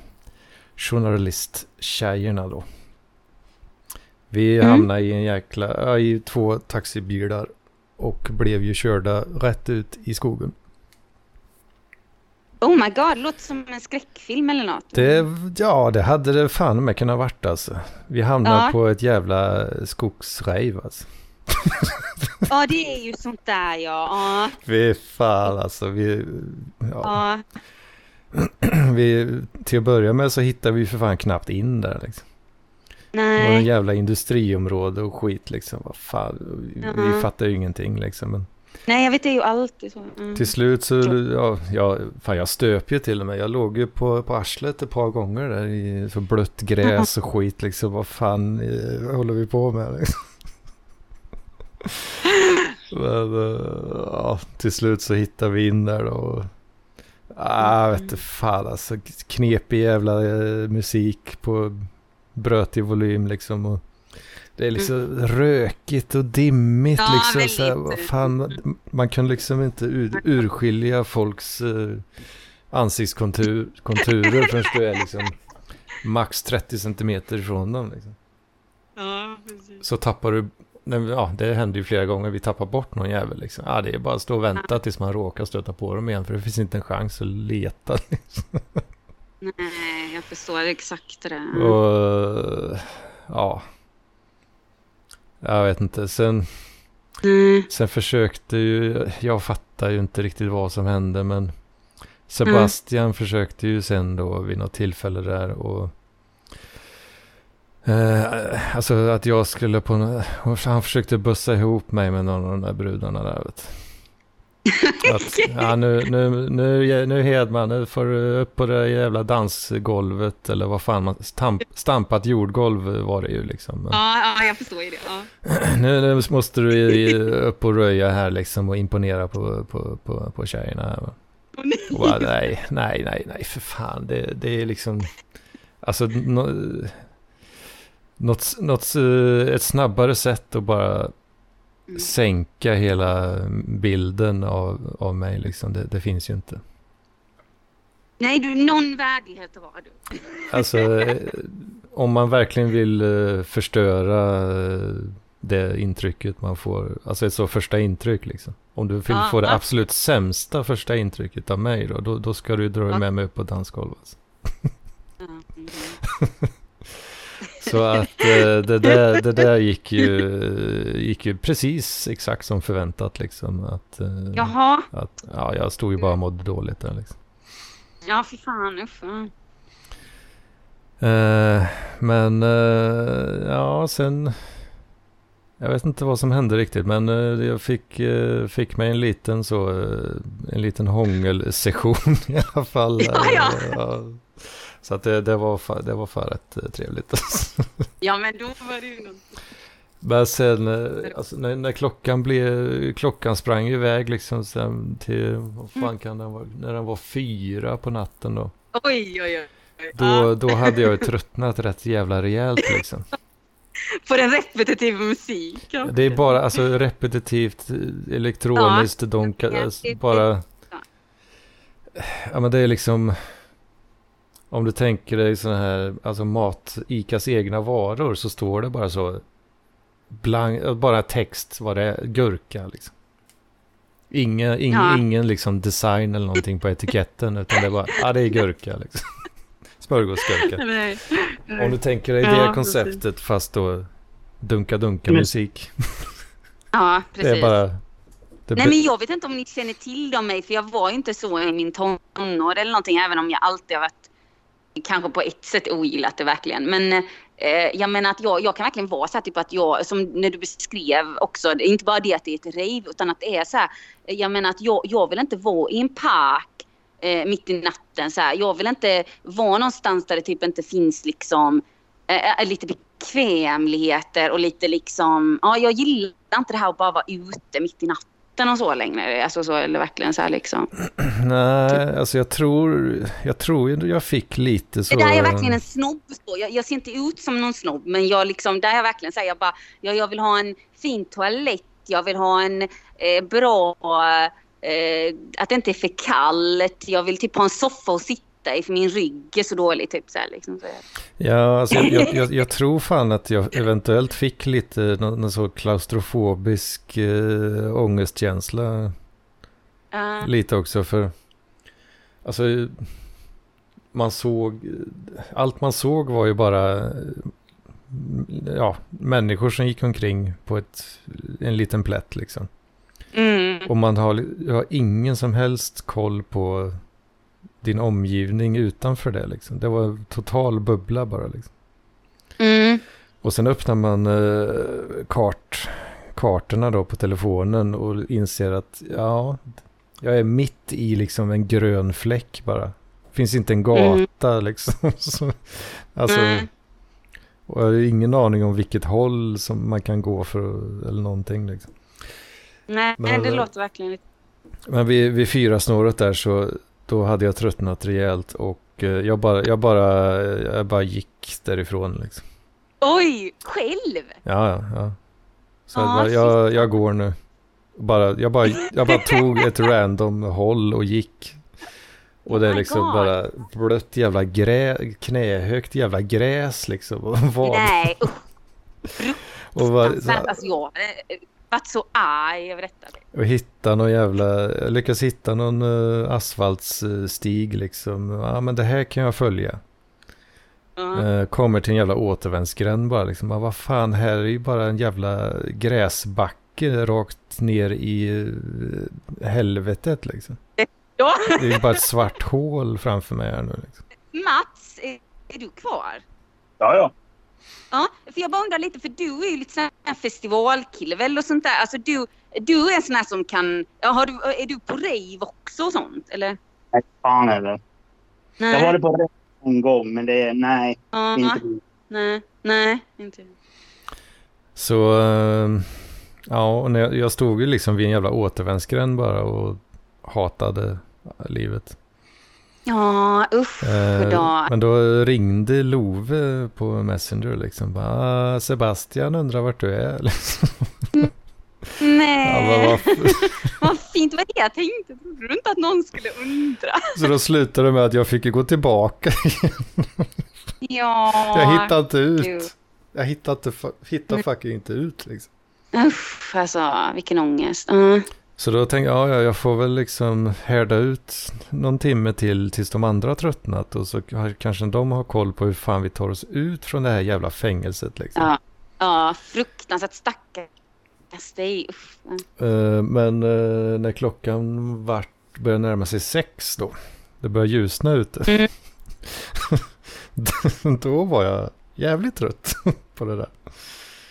journalisttjejerna då. Vi Mm. hamnade i en jäkla, i två taxibilar och blev ju körda rätt ut i skogen. Oh my god, det låter som en skräckfilm eller något. Det, ja, det hade det fan med kunnat varit alltså. Vi hamnade Ja. på ett jävla skogsrejv alltså. Ja, det är ju sånt där ja. Ja, Fy fan alltså. Vi, ja, ja. vi, till att börja med så hittade vi för fan knappt in där liksom. Det var en Nej. jävla industriområde och skit liksom. Vad fan, vi, vi Ja. fattar ju ingenting liksom. Men Nej, jag vet det är ju alltid så. Mm. till slut så, ja, ja, fan jag stöp ju till och med. Jag låg ju på, på arslet ett par gånger där i så blött gräs och skit liksom. Vad fan eh, vad håller vi på med liksom? Men, eh, ja, till slut så hittade vi in där då. och- Ah, vet du fan alltså. Knepig jävla eh, musik på brötig volym liksom. Och det är liksom rökigt och dimmigt Ja, liksom. Så här, fan, man kan liksom inte ur, urskilja folks eh, ansiktskonturer förrän du är liksom max 30 centimeter ifrån dem. Liksom. Ja, precis. Så tappar du, ja det händer ju flera gånger, vi tappar bort någon jävel liksom. Ja, det är bara att stå och vänta tills man råkar stöta på dem igen, för det finns inte en chans att leta. Liksom. Nej, jag förstår exakt det. Och, ja. Jag vet inte, sen, Mm. sen försökte ju, jag fattar ju inte riktigt vad som hände, men Sebastian försökte ju sen då vid något tillfälle där och Eh, alltså att jag skulle på Han försökte bussa ihop mig med någon av de där brudarna där vet du. Att, ja, nu, nu, nu, nu Hedman, nu får du upp på det jävla dansgolvet eller vad fan man, stamp, stampat jordgolv var det ju liksom. Men, Ja, ja, jag förstår ju det. Ja. nu, nu måste du upp och röja här liksom och imponera på, på, på, på tjejerna här. Åh, nej. Bara, nej, nej, nej, nej, för fan. Det, det är liksom... Alltså, nå, något, något, eh, ett snabbare sätt att bara Mm. sänka hela bilden av, av mig. Liksom. Det, det finns ju inte. Nej, du, någon värdighet har du. Alltså, eh, om man verkligen vill eh, förstöra eh, det intrycket man får. Alltså ett så första intryck liksom. Om du vill Ja, få det ja. absolut sämsta första intrycket av mig då, då, då ska du dra Ja. med mig upp på dansgolvet. Alltså. Mm. Så att eh, det, där, det där gick ju, gick ju precis exakt som förväntat liksom. Att, eh, Jaha, att, ja, jag stod ju bara och mådde dåligt där liksom. ja fy fan ja. Eh, men ja, sen... Jag vet inte vad som hände riktigt, men jag fick, fick mig en liten så, en liten hångelsession i alla fall. Ja, ja. Så att det, det, var, fa- det var fan rätt eh, trevligt. Ja, men då var det ju något. Men sen eh, alltså, när, när klockan blev, klockan sprang iväg liksom sen till, vad fan kan den vara, när den var fyra på natten då. Oj, oj, oj. Då, då hade jag ju tröttnat rätt jävla rejält liksom. på den repetitiva musik. Ja. Det är bara alltså repetitivt eh, elektroniskt donka, Ja, alltså, det- bara. Ja men det är liksom. Om du tänker dig sådana här, alltså mat, Icas egna varor så står det bara så. Blank, bara text vad det är, gurka liksom. Ingen, ing, Ja. ingen liksom design eller någonting på etiketten utan det är bara, ja det är gurka liksom. Smörgåsgurka. Nej. Om du tänker dig Ja, det precis. konceptet fast då dunka-dunka Men- musik. Ja, Det precis. är bara... Det Nej men jag vet inte om ni känner till dem mig för jag var ju inte så i min tonår eller någonting även om jag alltid har varit kanske på ett sätt ogillat det verkligen. Men eh, jag menar att jag, jag kan verkligen vara så här typ att jag, som när du beskrev också, det är inte bara det att det är ett rave utan att det är så här, jag menar att jag, jag vill inte vara i en park eh, mitt i natten så här. Jag vill inte vara någonstans där det typ inte finns liksom eh, eh lite bekvämligheter och lite liksom, ja jag gillar inte det här att bara vara ute mitt i natten och så längre. Alltså så, eller verkligen så här liksom. Nej, alltså jag tror... Jag tror jag fick lite så... Det där är verkligen en snobb. Så. Jag, jag ser inte ut som någon snobb men jag liksom, där är verkligen säger jag bara, jag, jag vill ha en fin toalett, jag vill ha en eh, bra, eh, att det inte är för kallt, jag vill typ ha en soffa att sitta i för min rygg är så dålig typ så här, liksom. Ja, alltså jag, jag, jag, tror fan att jag eventuellt fick lite någon, någon så klaustrofobisk äh, ångestkänsla Ja. lite också för... Alltså, man såg, allt man såg var ju bara ja, människor som gick omkring på ett, en liten plätt liksom. Mm. Och man har, har ingen som helst koll på din omgivning utanför det liksom. Det var total bubbla bara liksom. Mm. Och sen öppnar man eh, kart, kartorna då på telefonen och inser att ja, jag är mitt i liksom en grön fläck bara. Finns inte en gata liksom. Så, alltså, Nej. och jag har ingen aning om vilket håll som man kan gå för eller någonting liksom. Nej, Men- det låter verkligen lite... Men vid, vid fyra snåret där så då hade jag tröttnat rejält och eh, jag bara, jag bara, jag bara gick därifrån liksom. Oj, själv? Ja, ja. Så jag, bara, jag, jag går nu. Bara, jag, bara, jag bara tog ett random håll och gick. Och det är Oh liksom God. bara blött jävla grä, knähögt jävla gräs liksom. Och, vad, Nej, usch. och, så, fruktansvärt. Alltså jag eh, varit så arg över detta. och hitta någon jävla, lyckas hitta någon uh, asfaltsstig liksom. Ja men det här kan jag följa. Ja. Eh, kommer till en jävla återvändsgränd bara liksom. Ja, vad fan, här är ju bara en jävla gräsbacke rakt ner i eh, helvetet liksom. Ja. Det är ju bara ett svart hål framför mig här nu. Liksom. Mats, är, är du kvar? Ja, ja. Ja, för jag bara undrar lite, för du är ju lite sån här festivalkille väl och sånt där. Alltså du, du är en sån här som kan, ja, har du, är du på rave också och sånt eller? Nej, fan heller. Nej. Jag var det på rätt en gång, men det är nej, ja, inte nej, nej, inte. Så, eh, ja, och när jag, jag stod ju liksom vid en jävla återvändsgränd bara och hatade livet. Ja, usch Eh, då. men då ringde Love på Messenger liksom. Bara, "Ah, Sebastian undrar vart du är. Liksom. Nej, Ja, vad, fint. Vad det jag tänkte. Trodde du inte att någon skulle undra? Så då slutade det med att jag fick gå tillbaka. Ja. Jag hittade inte gud. ut. Jag hittade, inte, hittade fucking inte ut liksom. Usch, alltså vilken ångest. Ja. Så då tänkte jag, ja, ja, jag får väl liksom härda ut någon timme till tills de andra har tröttnat. Och så kanske de har koll på hur fan vi tar oss ut från det här jävla fängelset liksom. Ja, ja fruktansvärt stackars dig. Eh, men eh, när klockan vart, började närma sig sex då. Det började ljusna ute. Mm. då var jag jävligt trött på det där.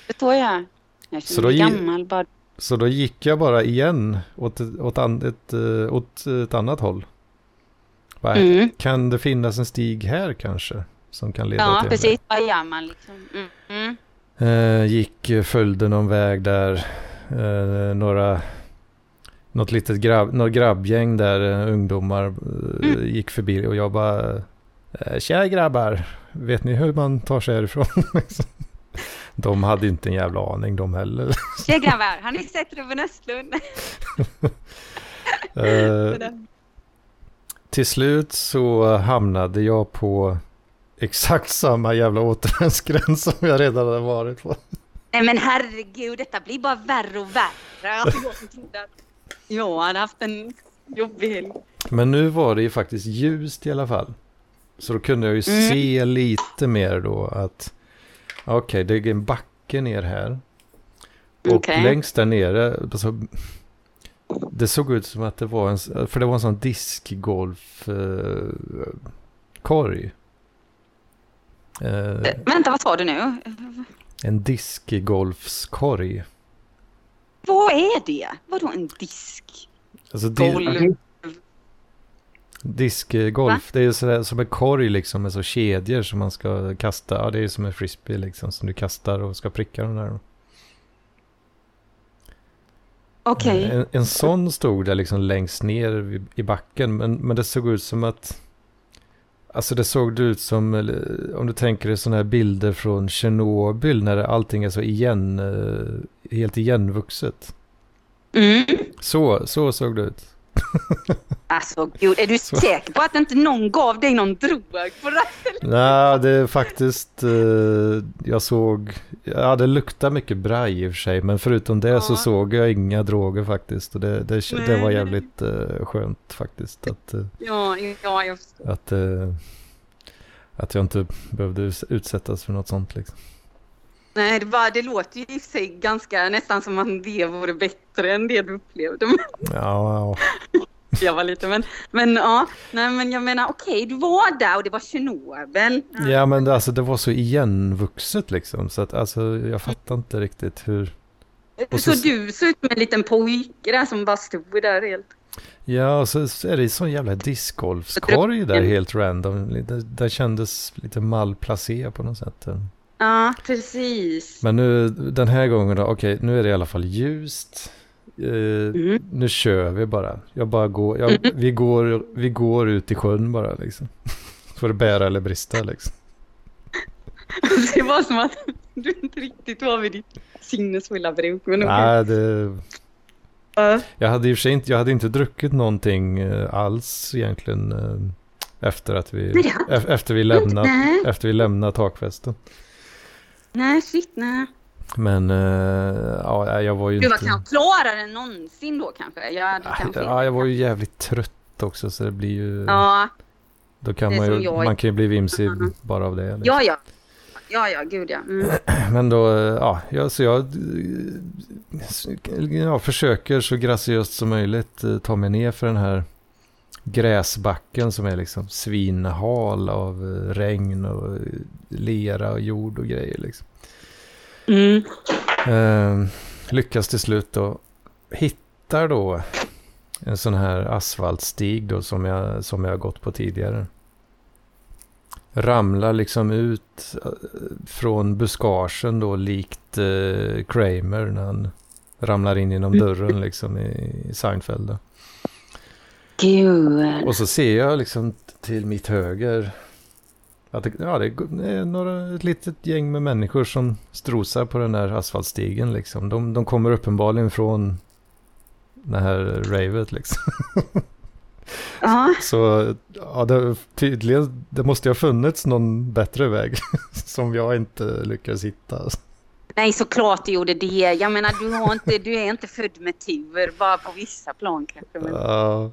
Det tror jag. Jag känner mig gammal bara. Så då gick jag bara igen åt, åt, an, ett, eh, åt ett annat håll. Bara, Mm. Kan det finnas en stig här kanske? Som kan leda Ja, till precis. Vad gör man liksom? Mm. Mm. Eh, gick, följde någon väg där. Eh, några, något litet grabb, något grabbgäng där, eh, ungdomar, eh, Mm. gick förbi. Och jag bara, eh, tja grabbar, vet ni hur man tar sig härifrån? de hade inte en jävla aning de heller. Tja grabbar, har ni sett Ruben Östlund? Eh, till slut så hamnade jag på exakt samma jävla återvändsgränd som jag redan hade varit på. Nej men herregud, detta blir bara värre och värre. Alltså, jag hade haft en jobbig helg. Men nu var det ju faktiskt ljust i alla fall. Så då kunde jag ju Mm. se lite mer då att okej, det är en backe ner här. Och Okej. längst där nere, alltså, det såg ut som att det var en, för det var en sån diskgolfkorg. Eh, eh, Vänta, vad sa du nu? en diskgolfskorg. Vad är det? Vadå en disk? Alltså di- Golv? Diskgolf, det är sådär, som en korg liksom med så kedjor som man ska kasta. Ja, det är som en frisbee liksom som du kastar och ska pricka den där. Okej. En, en sån stod där liksom längst ner i backen. Men, men det såg ut som att... Alltså det såg ut som, om du tänker dig sådana här bilder från Tjernobyl när allting är så igen, eh, helt igenvuxet. Mm. Så, så såg det ut. Alltså gud, är du Så. säker på att inte någon gav dig någon drog på? Nej, det är faktiskt, eh, jag såg, ja det luktar mycket braj i och för sig, men förutom det så Ja. såg jag inga droger faktiskt. Och det, det, det var jävligt eh, skönt faktiskt att, eh, Ja, ja, jag förstår. att, eh, att jag inte behövde utsättas för något sånt liksom. Nej, det, var, det låter ju i sig ganska nästan som att det vore bättre än det du upplevde. Men Ja, ja. jag var lite, men, men ja, nej men jag menar okej, du var där och det var Tjernobyl. ja men det, alltså, det var så igenvuxet liksom, så att alltså, jag fattar inte riktigt hur, och så, så- du såg ut som en liten pojke där som bara stod där helt. Ja, och så är det sån jävla discgolfskorg där helt random. Det, det kändes lite malplacé på något sätt. Ja, precis. Men nu den här gången då, okej, nu är det i alla fall ljust. Eh, Mm. Nu kör vi bara. Jag bara går, jag, vi, går, vi går ut i sjön bara liksom. Får det bära eller brista liksom. Det var som att du inte riktigt var vid ditt sinnesfulla bruk. Men. Nej, det, Ja. jag hade i och för sig inte, jag hade inte druckit någonting eh, alls egentligen. eh, Efter att vi, efter vi lämnat, efter vi lämnat takfesten. Nej, shit, nej. Men eh, ja, jag var ju Du var inte... kanske klarare än någonsin då kanske? Jag hade Ah, kanske ja, jag var ju jävligt trött också så det blir ju... Ja, då kan man ju, jag. man kan ju bli vimsig Mhm. bara av det. Liksom. ja, ja. Ja, ja, gud ja. Mm. Men då, eh, ja, jag, så jag eh, ja, försöker så graciöst som möjligt ta mig ner för den här gräsbacken som är liksom svinhal av eh, regn och eh, lera och jord och grejer liksom. Mm. Eh, lyckas till slut då. Hittar då en sån här asfaltstig då som jag, som jag har gått på tidigare. Ramlar liksom ut eh, från buskagen då likt eh, Kramer när han ramlar in genom dörren liksom i, i Seinfeld. Då. Gud. Och så ser jag liksom till mitt höger att det, ja, det är några, ett litet gäng med människor som strosar på den där asfaltstigen. Liksom. De, de kommer uppenbarligen från det här ravet liksom. Ja, Så ja, det, tydligen, det måste ju ha funnits någon bättre väg som jag inte lyckades hitta. nej, såklart det gjorde det. Jag menar, du, har inte, du är inte född med tur, bara på vissa plan kanske. Men Ja,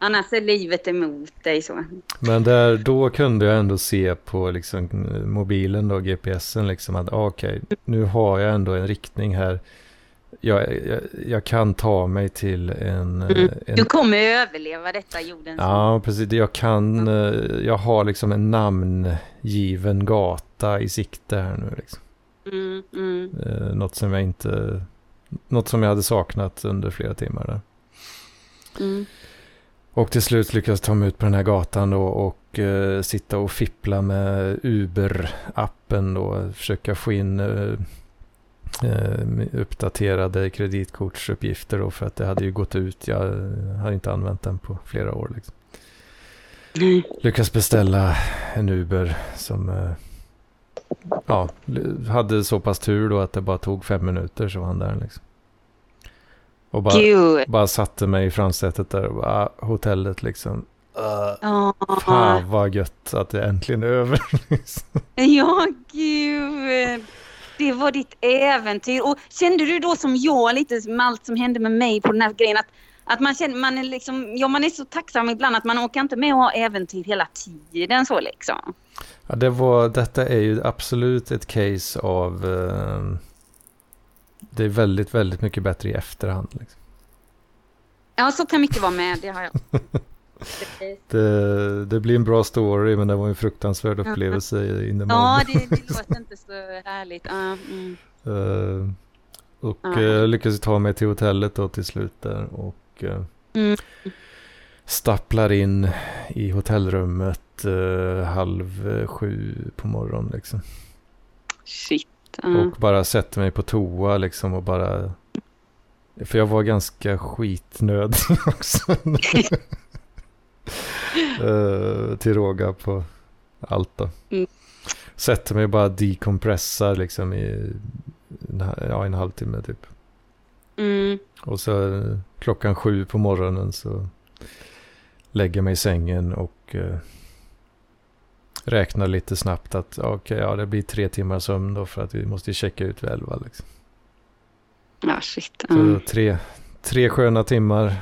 annars är livet emot dig så. men där, då kunde jag ändå se på liksom, mobilen då, GPSen, liksom att ah, okej, nu har jag ändå en riktning här. Jag, jag, jag kan ta mig till en... Mm. en Du kommer överleva detta jordens Ja, precis. Jag kan, eh, jag har liksom en namngiven gata i sikte här nu. Liksom. mm, mm. Eh, något som jag inte, något som jag hade saknat under flera timmar där. Mm. Och till slut lyckades jag ta mig ut på den här gatan då och eh, sitta och fippla med Uber-appen då. Försöka få in eh, eh, uppdaterade kreditkortsuppgifter då för att det hade ju gått ut. Jag eh, hade inte använt den på flera år. Liksom. Mm. Lyckas beställa en Uber som eh, ja, hade så pass tur då att det bara tog fem minuter så var han där liksom. Och bara, Gud. bara satte mig i framsätet där och bara, ah, hotellet liksom. Uh, Ja, fan vad gött att det äntligen är över. liksom. ja, gud. Det var ditt äventyr. Och kände du då som jag, lite med allt som hände med mig på den här grejen, att, att man känner, man är liksom, ja man är så tacksam ibland att man orkar inte med att ha äventyr hela tiden så liksom. ja, det var, detta är ju absolut ett case av eh, det är väldigt, väldigt mycket bättre i efterhand. Liksom. Ja, så kan mycket vara med, det har jag. Det, det blir en bra story men det var en fruktansvärd upplevelse in the Ja, det, det låter inte så härligt. Ja, mm. Eh, och Ja. eh, jag lyckades ta mig till hotellet då till slut där och eh, Mm. stapplar in i hotellrummet eh, halv sju på morgonen liksom. Shit. Ja. Och bara sätter mig på toa liksom och bara... För jag var ganska skitnödig också. Eh, till råga på allt då. Mm. Sätter mig och bara dekompressar liksom i en, ja, en halvtimme typ. Mm. Och så eh, klockan sju på morgonen så lägger jag mig i sängen och eh, räknar lite snabbt att okej, ja det blir tre timmar sömn då för att vi måste checka ut vid elva. Liksom. Ja, shit. Så Mm. tre, tre sköna timmar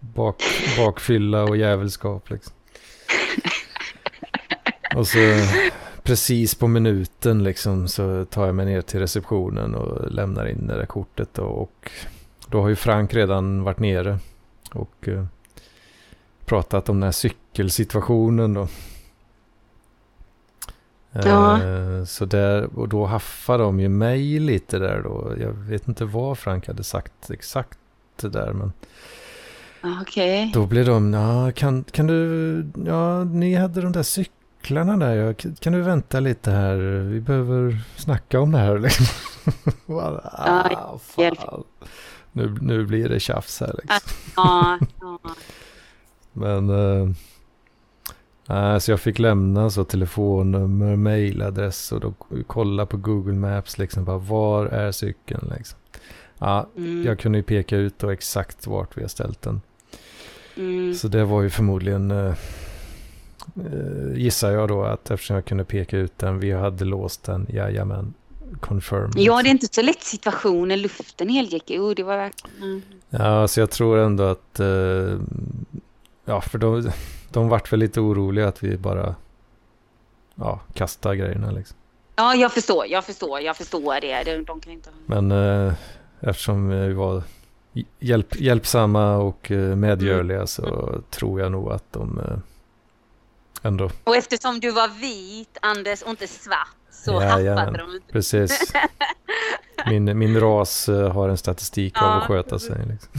bak, bakfylla och jävelskap liksom. Och så precis på minuten liksom så tar jag mig ner till receptionen och lämnar in det där kortet. då. Och då har ju Frank redan varit nere och eh, pratat om den här cykelsituationen då. Ja. Eh, Så där, och då haffar de ju mig lite där då. Jag vet inte vad Frank hade sagt exakt det där men Ja, Okej. då blev de, ja kan, kan du, ja ni hade de där cyklarna där, ja, kan du vänta lite här, vi behöver snacka om det här liksom. Bara, ah, fan. Nu, nu blir det tjafs här liksom. Men, eh, så jag fick lämna så telefonnummer, mailadress och då kolla på Google Maps liksom, bara, var är cykeln liksom. Ja, Mm. jag kunde ju peka ut då exakt vart vi har ställt den. Mm. Så det var ju förmodligen, eh, gissar jag då, att eftersom jag kunde peka ut den, vi hade låst den, jajamän, confirm. Ja, det är inte så lätt situation när luften helgick. Jo, det var verkligen... Mm. Ja, så jag tror ändå att, ja, för de, de vart väl lite oroliga att vi bara, ja, kastar grejerna liksom. Ja, jag förstår, jag förstår, jag förstår det. De, de kan inte... Men eh, eftersom vi var hjälp, hjälpsamma och eh, medgörliga så tror jag nog att de eh, ändå Och eftersom du var vit, Anders, och inte svart, så Jajamän. haffade de inte. Precis. Min, min ras eh, har en statistik av Ja, att sköta sig. Liksom.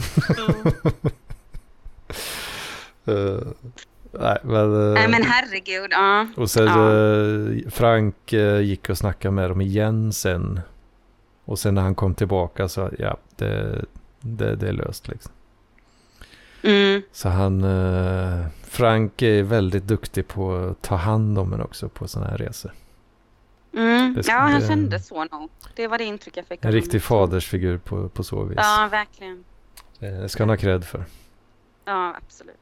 Eh, nej, men, eh, Nej, men herregud. Ja. och sen ja. eh, Frank eh, gick och snackade med dem igen sen. Och sen när han kom tillbaka så ja, det, det, det är löst liksom. Mm. Så han, Frank är väldigt duktig på att ta hand om en också på sådana här resor. Mm. Det Ja, han det- kände så nog. Det var det intryck jag fick. En riktig fadersfigur på, på så vis. Ja, verkligen. Det ska han ha cred för. Ja, absolut.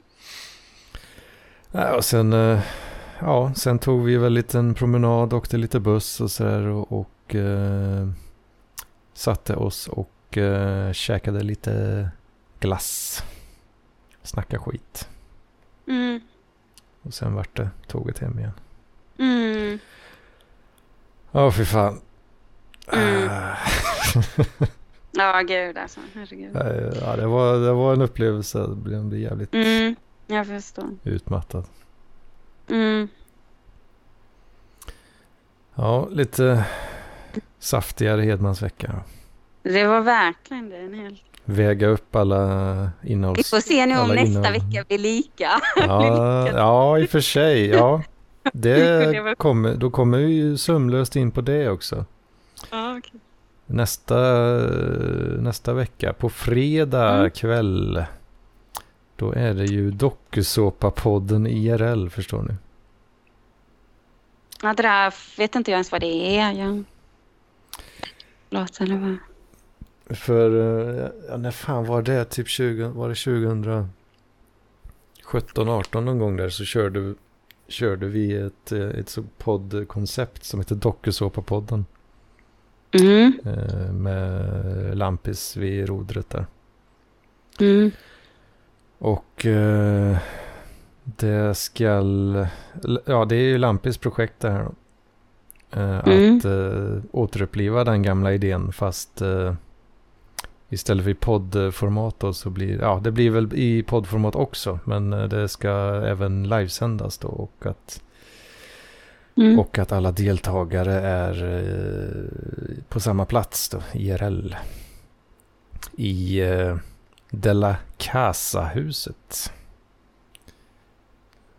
Ja, och sen, eh, ja, sen tog vi väl en liten promenad, åkte lite buss och sådär och, och eh, satte oss och eh, käkade lite glass. Snacka skit. Mm. Och sen vart det tåget hem igen. Mm. Ja, fy fan. Mm. Ja, gud alltså. Herregud. ja, det var, det var en upplevelse. Det blev jävligt Mm. Jag förstår. utmattad. Mm. Ja, lite saftigare Hedmansvecka. Det var verkligen det. En hel... Väga upp alla Vi innehålls... får se nu om nästa innehåll. vecka blir lika. Ja, ja, i och för sig. Ja. Det kommer, då kommer vi ju sömlöst in på det också. Ja, okej. Nästa, nästa vecka, på fredag Mm. kväll, då är det ju dokusåpapodden IRL, förstår ni. Ja, det där vet inte jag ens vad det är. Jag... Låt eller vad? För, eh, ja, när fan var det? Typ 20, var det 2017, 18 någon gång där så körde, körde vi ett, eh, ett poddkoncept som heter Dokusåpapodden. Mm. eh, Med Lampis vid rodret där. Mm. Och eh, det skall, ja det är ju Lampis projekt det här då. Eh, Mm. Att eh, återuppliva den gamla idén fast eh, istället för i poddformat då så blir, ja det blir väl i poddformat också men eh, det ska även livesändas då och att, Mm. och att alla deltagare är eh, på samma plats då, IRL. I eh, Della Casa-huset.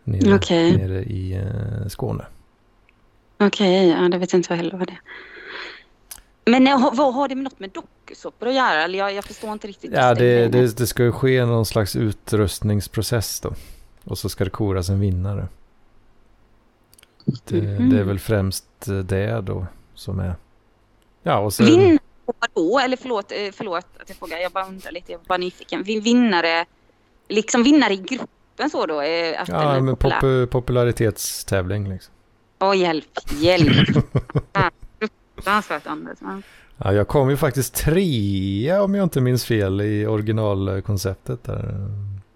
Nere, Okej. nere i eh, Skåne. Okej, ja, det vet inte jag heller vad det är. Men eh, vad har det med något med dokusåpor att göra? Eller jag, jag förstår inte riktigt. Ja, det, det, det ska ju ske någon slags utrustningsprocess då. Och så ska det koras en vinnare. Det, Mhm. det är väl främst eh, det då som är... Ja, och så... Vinn Vadå? Eller förlåt, eh, förlåt att jag frågar. Jag bara undrar lite. Jag var bara nyfiken. Vi vinnare, liksom vinnare i gruppen så då? eh, Att Ja, men populär. pop popularitetstävling liksom. Åh, hjälp, hjälp. Fruktansvärt Anders. Ja, jag kom ju faktiskt trea om jag inte minns fel i originalkonceptet där.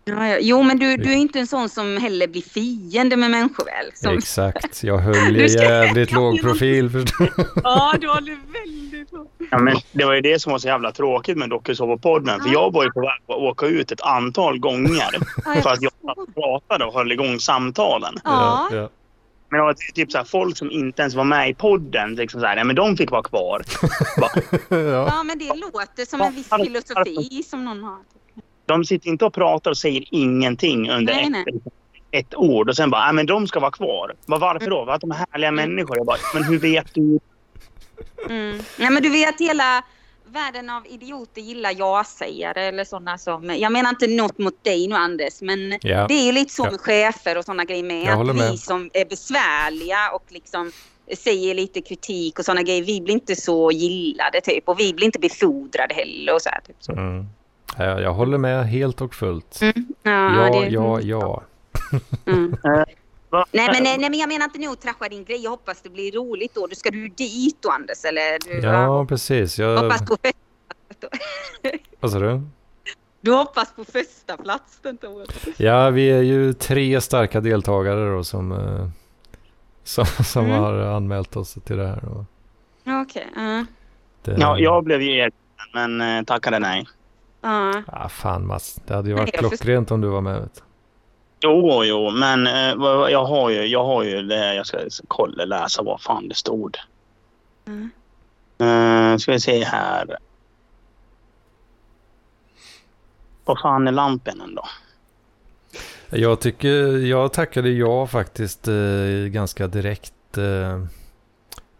Ja, ja. Jo, men du, du är inte en sån som heller blir fiende med människor väl? Som, Exakt, jag höll ska- jävligt låg profil förstår du. ja, du håller väldigt lågt. Ja, men det var ju det som var så jävla tråkigt med Dokusåpa-podden. För jag var ju på väg att åka ut ett antal gånger. För att jag pratade och höll igång samtalen. Ja. ja. Men det var typ så här, folk som inte ens var med i podden. Liksom så här, nej, men de fick vara kvar. Ja, men det låter som en viss filosofi som någon har. De sitter inte och pratar och säger ingenting under Nej, ett, nej. ett ord. Och sen bara, men de ska vara kvar. Bara, varför då? För att de är härliga människor. Jag bara, men hur vet du? Mm. Nej, men du vet hela världen av idioter gillar ja-sägare eller sådana som... Jag menar inte något mot dig nu Anders, men Ja. det är ju lite så Ja. med chefer och sådana grejer med. Att vi med. som är besvärliga och liksom säger lite kritik och sådana grejer, vi blir inte så gillade typ. Och vi blir inte befordrade heller och så här. Typ. Så. Mm. Ja, jag håller med helt och fullt. Mm. Ja, Ja, det- ja, ja. Mm. Va? Nej, men, nej, nej, men jag menar inte nog trasha din grej. Jag hoppas det blir roligt då. Du ska du dit då Anders? Eller du, Ja, precis. Jag... hoppas på första Vad sa du? Du hoppas på första plats detta året. Ja, vi är ju tre starka deltagare då som, eh, som, som Mm. har anmält oss till det här. Okej. ja. det, Ja, jag blev ju erbjuden, men eh, tackade nej. Ja. Ah, fan Mats, det hade ju Nej, varit jag förstår. klockrent om du var med. Vet. Jo, jo, men eh, jag har ju, jag har ju det. Jag ska kolla, läsa vad fan det stod. Mm. Uh, ska vi se här. Vad fan är lampen då? Jag tycker, jag tackade ja faktiskt eh, ganska direkt. Eh,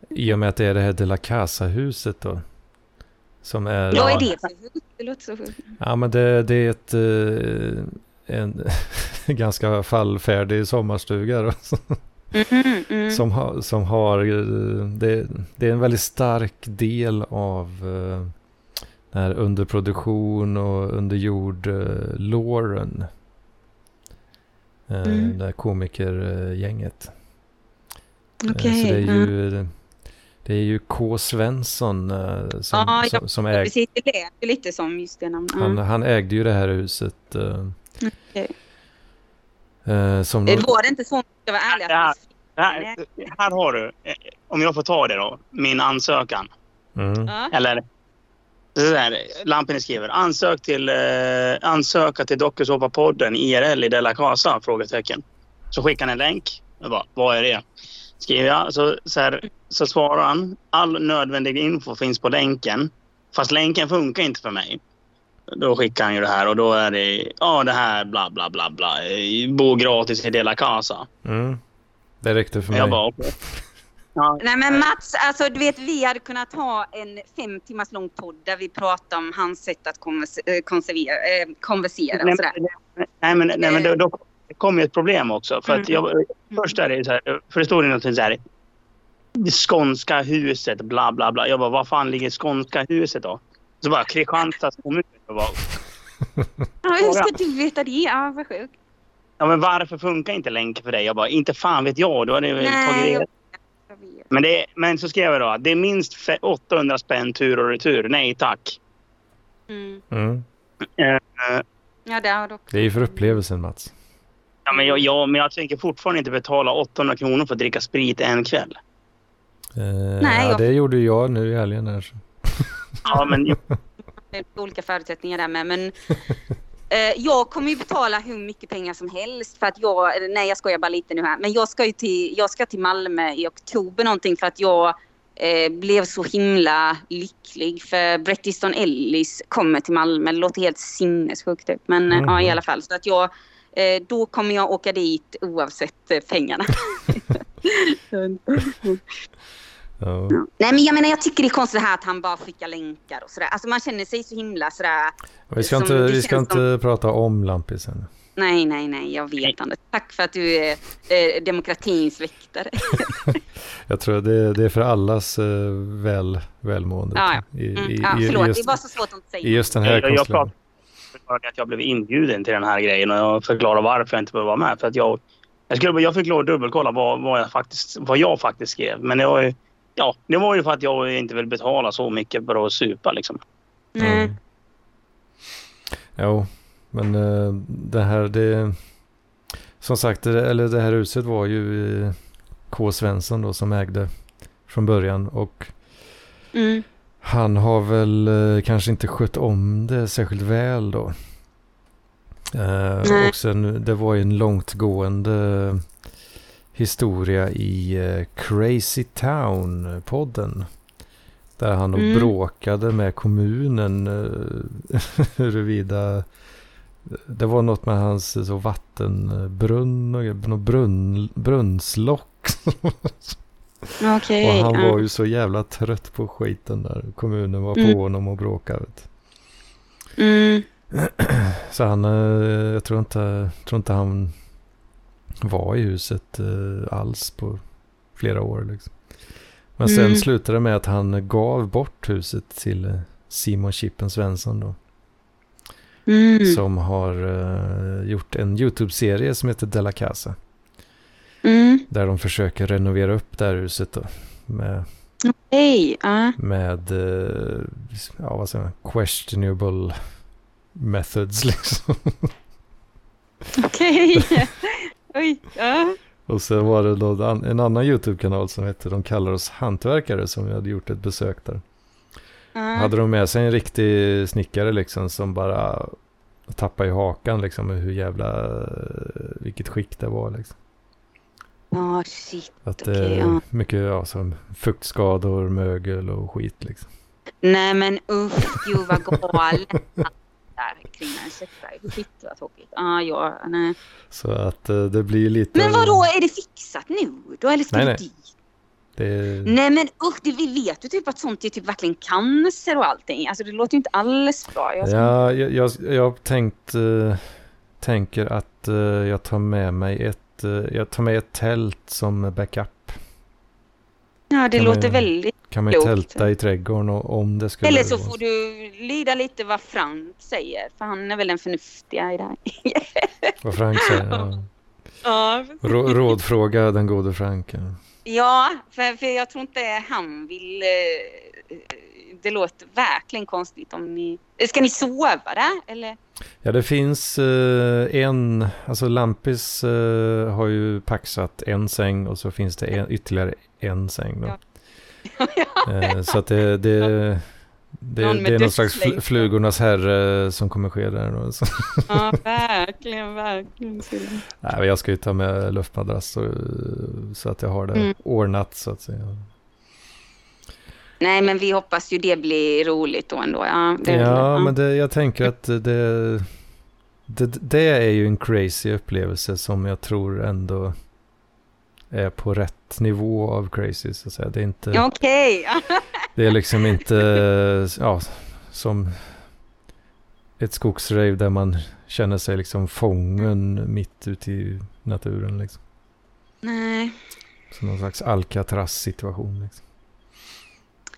I och med att det är det här De la Casa-huset då. Som är... Vad är det? Det låter så sjukt. Ja men det, det är ett, eh, en ganska fallfärdig sommarstuga då, Mhm, mm. som, har, som har eh, det, det är en väldigt stark del av eh, den här underproduktion och underjord låren. Eh, Mm. Det här komikergänget. Okej. Så det är ju, det är ju K. Svensson eh, som, Ja, jag- som, som äg, Precis, det lät lite som just det namnet. han, Mm. han ägde ju det här huset. eh, Okej. eh, som Eh, Var det inte så, om jag var ärlig, Ja. att Här, här har du, om jag får ta det då, min ansökan. mm. Ja. Eller så här, lampen skriver ansök till, eh, ansöka till Dokusåpa-podden IRL i Della Casa? Frågetecken. Så skickar han en länk. Jag bara, vad är det? Skriver jag. Så, så, här, så svarar han. All nödvändig info finns på länken. Fast länken funkar inte för mig. Då skickar han ju det här och då är det, ja det här bla bla bla bla. Bo gratis i Della Casa. Mm. Det räckte för mig. Jag bara, okej. Ja, Nej men Mats, alltså du vet vi hade kunnat ha en fem timmars lång podd där vi pratar om hans sätt att konvers- eh, konservera, eh, konversera och Nej, sådär. nej, men, nej, men då, då kommer ett problem också. För att jag, först är det så här, för det står det någonting så här. Det skånska huset, bla bla bla. Jag bara, var fan ligger skånska huset då? Så bara, Kristianstads kommun. Jag bara, Ja, hur ska du veta det? Ja, vad sjukt. ja, men varför funkar inte länken för dig? Jag bara, inte fan vet jag. Då hade jag tagit det. Vet. Men, det, men så skrev jag då, det är minst fe- 800 spänn tur och retur. Nej tack. Mm. Mm. Eh, Ja, det. Det är ju för upplevelsen Mats. Ja, men jag, jag, men jag tänker fortfarande inte betala 800 kronor för att dricka sprit en kväll. Eh, Nej, ja, jag- det gjorde jag nu i helgen här. så. Ja, men Det är olika förutsättningar där med. Men eh, jag kommer ju betala hur mycket pengar som helst för att jag, nej jag skojar bara lite nu här, men jag ska ju till, jag ska till Malmö i oktober någonting för att jag eh, blev så himla lycklig för Bret Easton Ellis kommer till Malmö. Det låter helt sinnessjukt typ. Men eh, ja i Mhm. alla fall så att jag då kommer jag åka dit oavsett eh, pengarna. Ja. Nej men jag menar jag tycker det är konstigt här att han bara skickar länkar och sådär. Alltså man känner sig så himla sådär. Vi ska Som inte, vi ska inte prata om lampisen. Nej, nej, nej, jag vet inte. Tack för att du är eh, demokratins väktare. Jag tror det, det är för allas eh, väl, välmående. Ja, ja. I, Mm. i, Ja, i, förlåt, just, det var så svårt att inte I säga. just den här Jag, jag konstellationen. Pratade att jag blev inbjuden till den här grejen och jag förklarade varför jag inte behöver vara med. För att jag, jag, skulle, jag fick lov att dubbelkolla vad, vad, jag faktiskt, vad jag faktiskt skrev. Men det var, ju, ja, det var ju för att jag inte vill betala så mycket för att supa. Liksom. Mm. Jo, men eh, det här, det... Som sagt, det, eller det här huset var ju K. Svensson då som ägde från början. Och Mm. Han har väl eh, kanske inte skött om det särskilt väl då. Eh, och sen, det var ju en långtgående historia i eh, Crazy Town-podden. Där han då Mm. bråkade med kommunen eh, huruvida det var något med hans eh, så vattenbrunn och något brunn, brunnslock. Okej. och han ja. var ju så jävla trött på skiten där. Kommunen var Mm. på honom och bråkade. Mm. Så han, eh, jag tror inte, tror inte han var i huset eh, alls på flera år. Liksom. Men sen Mm. slutade det med att han gav bort huset till eh, Simon Chippen Svensson då. Mm. Som har gjort en YouTube-serie som heter Della Casa. Mm. Där de försöker renovera upp det här huset då. Med, Okej. Ja. med eh, ja, vad säger man, questionable methods liksom. Okej. Oj. Ja. Och sen var det då en annan YouTube-kanal som hette De kallar oss hantverkare som hade gjort ett besök där. Ja. Hade de med sig en riktig snickare liksom som bara tappade i hakan liksom hur jävla, vilket skick det var liksom. Ja, shit. Att det Okej, är ja. mycket ja, som fuktskador, mögel och skit liksom. Nej men usch, gud vad galet. Där kring en köttfärg. Shit vad tråkigt. Ah, ja, nej. Så att eh, det blir lite... Men vadå, är det fixat nu då? Eller ska Nej, du nej. dit? Det, Nej men usch, det, vi vet ju typ att sånt är typ verkligen cancer och allting. Alltså det låter ju inte alls bra. Jag ja, jag, jag, jag tänkt, eh, tänker att eh, jag tar med mig ett, eh, jag tar med ett tält som backup. ja, det kan låter man- väldigt... Kan man Klokt. tälta i trädgården och, om det skulle Eller så får du lyda lite vad Frank säger. För han är väl den förnuftiga i det här. Vad Frank säger. Ja. ja, Rå, rådfråga den gode Frank. ja. Ja, för, för jag tror inte han vill... eh, Det låter verkligen konstigt om ni... Ska ni sova där eller? Ja, det finns eh, en, alltså Lampis eh, har ju paxat en säng och så finns det en, ytterligare en säng då. Ja. Eh, så att det, det, det, Någon det är någon slags fl- flugornas herre som kommer ske där. Då. Så, Ja, verkligen, verkligen. nej, jag ska ju ta med luftmadrass så, så att jag har det Mm. ordnat så att säga. Nej, men vi hoppas ju det blir roligt då ändå. Ja, det, Ja, men det, jag tänker att det, det, det är ju en crazy upplevelse som jag tror ändå är på rätt nivå av crazy. Så att säga. Det, är inte, Ja, Okej. det är liksom inte ja, som ett skogsrave där man känner sig liksom fången mitt ute i naturen. Liksom. Nej, Som någon slags Alcatraz-situation. Liksom.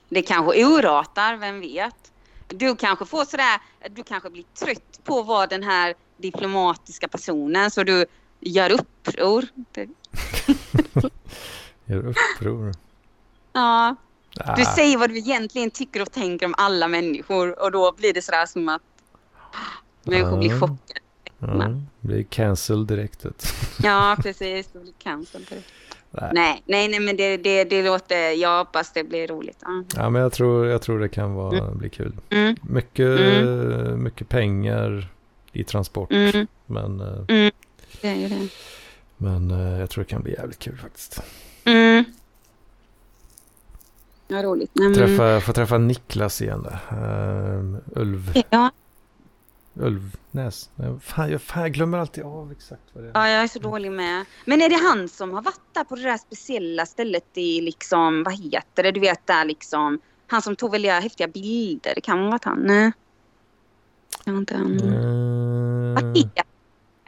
Det kanske urartar, vem vet? Du kanske får sådär, du kanske blir trött på att vara den här diplomatiska personen så du gör uppror. Gör uppror. Ja, du Ah, säger vad du egentligen tycker och tänker om alla människor och då blir det sådär som att människor blir Ja. chockade. ja, blir cancel direkt. Ja, precis. Det blir cancer på det. Nej. Nej, nej, men det, det, det låter... Jag hoppas det blir roligt. Ja. Ja, men jag tror, jag tror det kan vara, bli kul. Mm, Mycket, Mm. mycket pengar i transport. mm, Men, eh, det är det. men eh, jag tror det kan bli jävligt kul faktiskt. Mm. Ja, roligt. Nej, men- Träffa, få träffa Niklas igen där. Uh, Ulv, Ja, Ulvnäs. Fan jag, fan, jag glömmer alltid av exakt vad det är. ja, jag är så dålig med. Men är det han som har varit där på det där speciella stället i liksom, vad heter det, du vet där liksom, han som tog väldigt häftiga bilder, det kan vara att han, nej. Det var inte han. Vad Eh, heter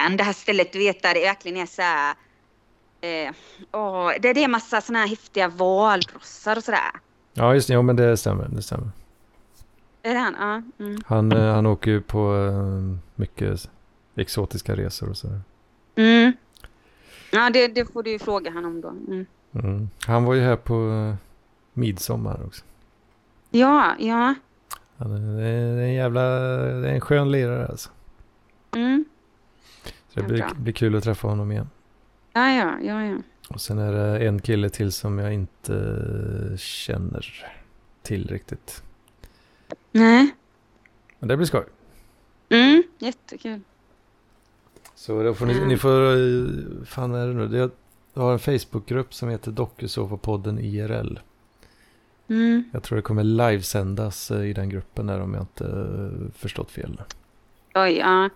Ön, det här stället du vet där det verkligen är så här. Eh, åh, det, det är massa såna här häftiga valrossar och sådär. Ja, just det. Jo, men det stämmer. Det stämmer. Är det han? Ja. Mm. Han, eh, han åker ju på eh, mycket exotiska resor och sådär. Mm. Ja, det, det får du ju fråga han om då. Mm. Mm. Han var ju här på eh, midsommar också. Ja, ja. Han är, det är en jävla, det är en skön lirare alltså. Mm. Så det blir, bra. blir kul att träffa honom igen. Ja, ja, ja, ja. Och sen är det en kille till som jag inte känner till riktigt. Nej. Men det blir skoj. Mm, jättekul. Så då får ni, Mm. ni får, eh, fan är det nu? Jag har en Facebookgrupp som heter Dokusåpapodden IRL. Mm. Jag tror det kommer livesändas eh, i den gruppen där om jag inte eh, förstått fel. Oj, ja. ja.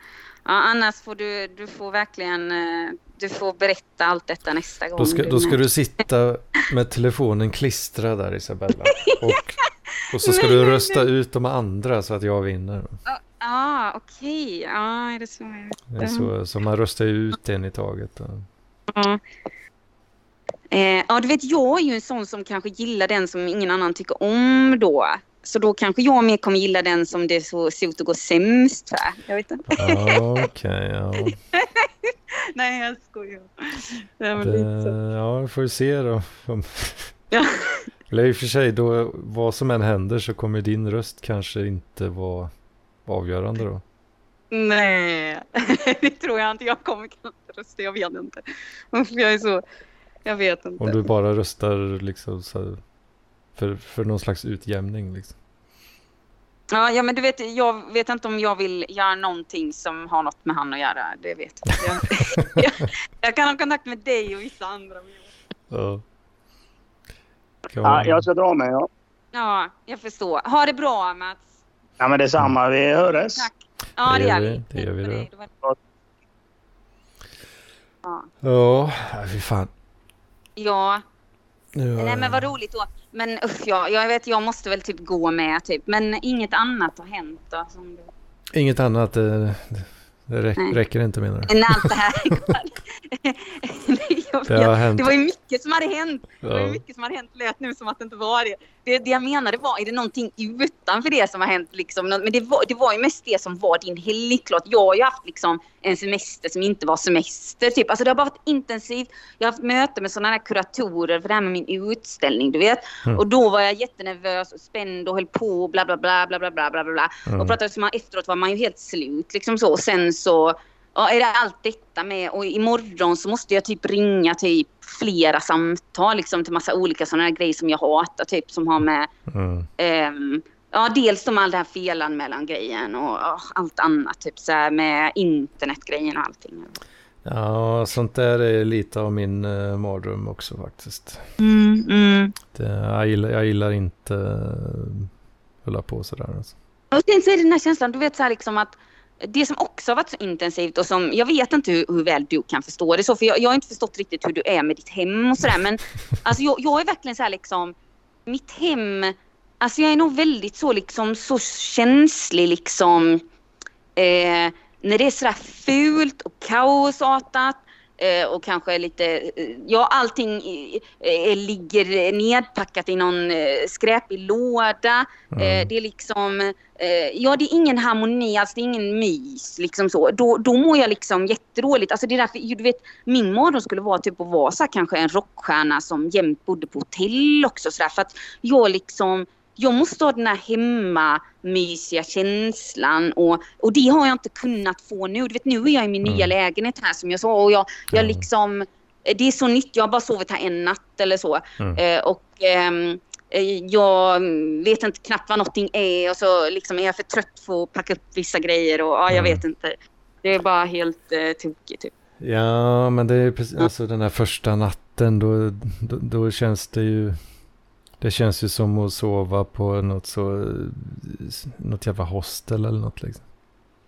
Annars får du, du får verkligen, du får berätta allt detta nästa gång. Då ska, du då ska du sitta med telefonen klistrad där Isabella. Och, och så ska du rösta ut de andra så att jag vinner. Ja, okej. Ja, är det så? Det är så, så man röstar ut en i taget. Ja. Eh, ja, du vet, jag är ju en sån som kanske gillar den som ingen annan tycker om då. Så då kanske jag mer kommer gilla den som det så ser ut att gå sämst för. Jag vet inte. Ja, okej. ja. Nej, jag skojar. Det Det, ja, vi får se då. Ja. Eller i och för sig, då, vad som än händer så kommer din röst kanske inte vara avgörande då. Nej, det tror jag inte. Jag kommer kanske rösta. Jag vet inte. Jag är så... Jag vet inte. Om du bara röstar liksom så för, för någon slags utjämning. Liksom. Ja, ja, men du vet, jag vet inte om jag vill göra någonting som har något med han att göra. Det vet jag. Jag, jag, jag kan ha kontakt med dig och vissa andra. Ja. Ja, jag ska dra mig. Ja. Ja, jag förstår. Ha det bra, Mats. ja, men detsamma. Vi hörs. Tack. Ja, Det det gör vi, det gör vi då. Ja. Ja, fy fan. Ja, nej men vad roligt då. Men usch, ja, jag vet, jag måste väl typ gå med typ. Men inget annat har hänt då. Som du... Inget annat, det, det räck, räcker inte menar du? Innan det här jag det, har hänt. det var ju mycket som hade hänt. Ja. Det var ju mycket som hade hänt lät nu som att det inte var det. det. Det jag menade var, är det någonting utanför det som har hänt liksom? Men det var, det var ju mest det som var din helg. Klart, jag har ju haft liksom en semester som inte var semester typ. Alltså det har bara varit intensivt. Jag har haft möte med sådana här kuratorer för det här med min utställning, du vet. Mm. Och då var jag jättenervös och spänd och höll på och bla bla bla bla bla bla. bla. Mm. Och pratade som efteråt var man ju helt slut liksom så. Och sen så ja, är det allt detta med och imorgon så måste jag typ ringa typ flera samtal liksom till massa olika sådana grejer som jag hatar typ som har med Mm. ehm, Ja, dels de all det här felanmälan-grejen och ja, allt annat. Typ så här med internetgrejen och allting. Ja, sånt där är lite av min uh, mardröm också faktiskt. Mm, mm. Det, jag, gillar, jag gillar inte uh, hålla på sådär. Alltså. Och sen så är det den här känslan, du vet så här liksom att det som också har varit så intensivt och som, jag vet inte hur, hur väl du kan förstå det så, för jag, jag har inte förstått riktigt hur du är med ditt hem och sådär, men alltså jag, jag är verkligen så här liksom, mitt hem, alltså jag är nog väldigt så liksom, så känslig liksom, eh, när det är sådär fult och kaosartat och kanske lite, eh, ja allting eh, ligger nedpackat i någon eh, skräpig låda. Mm. Eh, det är liksom, eh, ja det är ingen harmoni, alltså det är ingen mys liksom så. Då, då mår jag liksom jättedåligt. Alltså det är därför, du vet, min mardröm skulle vara typ att vara så här, kanske en rockstjärna som jämt bodde på hotell också så där, För att jag liksom, jag måste ha den här hemmamysiga känslan och, och det har jag inte kunnat få nu. Du vet nu är jag i min Mm. nya lägenhet här som jag sa och jag, jag Mm. liksom, det är så nytt, jag har bara sovit här en natt eller så. Mm. Eh, och ehm, eh, jag vet inte knappt vad någonting är och så liksom är jag för trött för att packa upp vissa grejer och ja, jag Mm. vet inte. Det är bara helt eh, tokigt. Typ. Ja, men det är precis, alltså den här första natten då, då, då känns det ju, det känns ju som att sova på något så, något jävla hostel eller något liksom.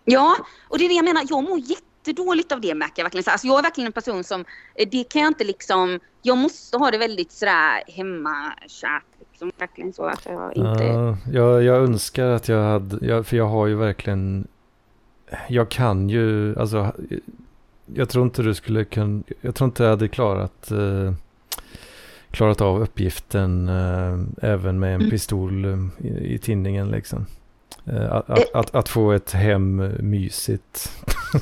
Ja, och det är det jag menar. Jag mår jättedåligt av det märker jag verkligen. Så, Alltså, jag är verkligen en person som, eh, det kan jag inte liksom, jag måste ha det väldigt sådär hemmakärt. Liksom, verkligen så att jag inte... Ja, jag, jag önskar att jag hade, jag, för jag har ju verkligen, jag kan ju, alltså jag tror inte du skulle kunna, jag tror inte jag hade klarat, uh, klarat av uppgiften uh, även med en mm. pistol uh, i, i tinningen liksom. Att, att, att, att, få ett hem mysigt.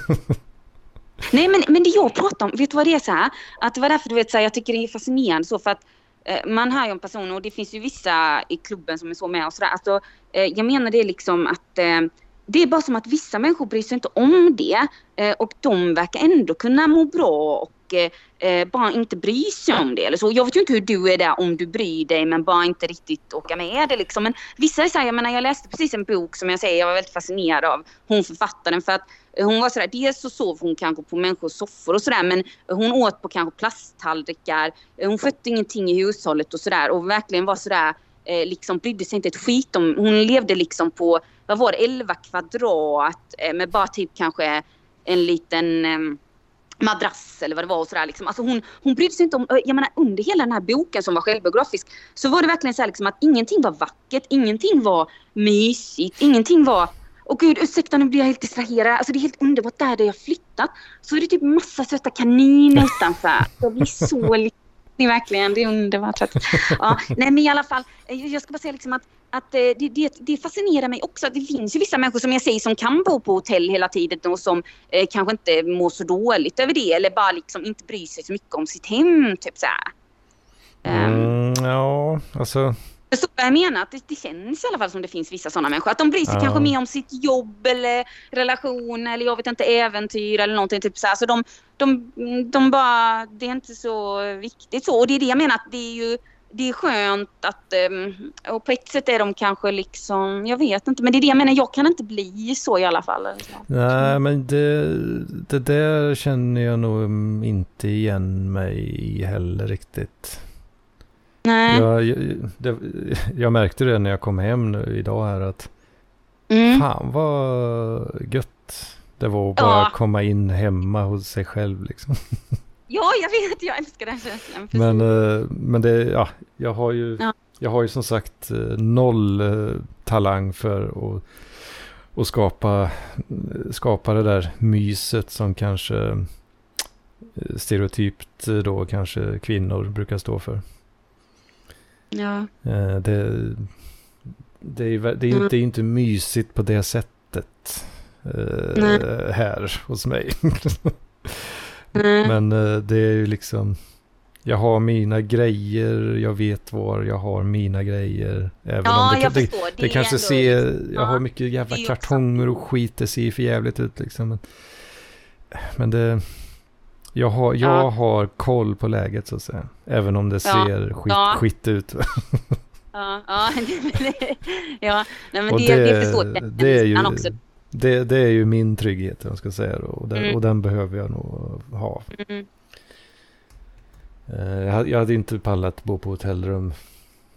Nej, men, men det jag pratar om, vet du vad det är så här? Att det var därför du vet så här, jag tycker det är fascinerande så för att eh, man har ju en person och det finns ju vissa i klubben som är så med och sådär. Alltså, eh, jag menar det liksom att eh, det är bara som att vissa människor bryr sig inte om det eh, och de verkar ändå kunna må bra och eh, bara inte bry sig om det. Eller så. Jag vet ju inte hur du är där om du bryr dig men bara inte riktigt åka med det. Liksom. Men vissa är så här, jag menar jag läste precis en bok som jag säger, jag var väldigt fascinerad av hon författaren för att hon var sådär, dels så sov hon kanske på människors soffor och sådär men hon åt på kanske plasttallrikar. Eh, hon skötte ingenting i hushållet och sådär och verkligen var sådär eh, liksom brydde sig inte ett skit om. Hon levde liksom på, vad var det, 11 kvadrat eh, med bara typ kanske en liten eh, madrass eller vad det var och sådär liksom. Alltså hon, hon brydde sig inte om, jag menar under hela den här boken som var självbiografisk så var det verkligen så här liksom att ingenting var vackert, ingenting var mysigt, ingenting var och gud ursäkta nu blir jag helt distraherad. Alltså det är helt underbart där, där jag flyttat. Så är det typ massa söta kaniner utanför. Jag blir så lycklig verkligen. Det är underbart. Ja, nej men i alla fall, jag ska bara säga liksom att, att eh, det, det, det fascinerar mig också. Det finns ju vissa människor som jag säger som kan bo på hotell hela tiden och som eh, kanske inte mår så dåligt över det eller bara liksom inte bryr sig så mycket om sitt hem. Typ så mm, ja, alltså Förstår vad jag menar? Att det, det känns i alla fall som det finns vissa sådana människor. Att de bryr sig ja. kanske mer om sitt jobb eller relation eller jag vet inte äventyr eller någonting. Typ så här. Så de, de, de bara, det är inte så viktigt så. Och det är det jag menar att det är ju det är skönt att, ehm, och på ett sätt är de kanske liksom, jag vet inte, men det är det jag menar, jag kan inte bli så i alla fall. Nej, men det, det där känner jag nog inte igen mig heller riktigt. Nej. Jag, jag, det, jag märkte det när jag kom hem nu idag här att mm. fan vad gött det var att bara ja. komma in hemma hos sig själv liksom. Ja, jag vet, jag älskar den känslan. Men, uh, men det, ja, jag har ju, ja. jag har ju som sagt uh, noll uh, talang för att, att skapa, skapa det där myset som kanske stereotypt då kanske kvinnor brukar stå för. Ja. Eh, det, det, är, det, är inte, det är inte mysigt på det sättet uh, här hos mig. Men uh, det är ju liksom, jag har mina grejer, jag vet var jag har mina grejer. Även ja, om det, jag det, förstår. Det, det kanske ser, jag ja, har mycket jävla kartonger och skit, det ser för jävligt ut liksom. Men, men det, jag har, jag ja. har koll på läget så att säga. Även om det ser ja. Skit, ja. skit ut. ja, ja, ja. Nej, men det, det, det förstår jag. Det är, ju, också. Det, det är ju min trygghet, jag ska säga. Då, och, den, mm. och den behöver jag nog ha. Mm. Uh, jag, jag hade inte pallat bo på hotellrum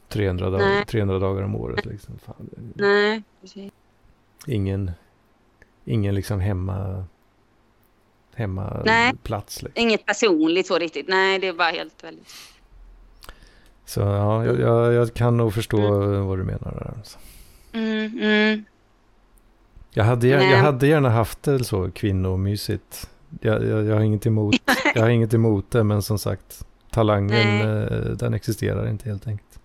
300, dag, 300 dagar om året. Liksom. Fan. Nej, Ingen, ingen liksom hemma hemmaplats. Liksom. Inget personligt så riktigt. Nej, det är bara helt väldigt. Så ja, jag, jag, jag kan nog förstå mm. vad du menar där. Alltså. Mm, mm. Jag, hade, jag, jag, hade gärna haft det så kvinnomysigt. Jag, jag, jag, har inget emot, jag har inget emot det, men som sagt, talangen eh, den existerar inte helt enkelt.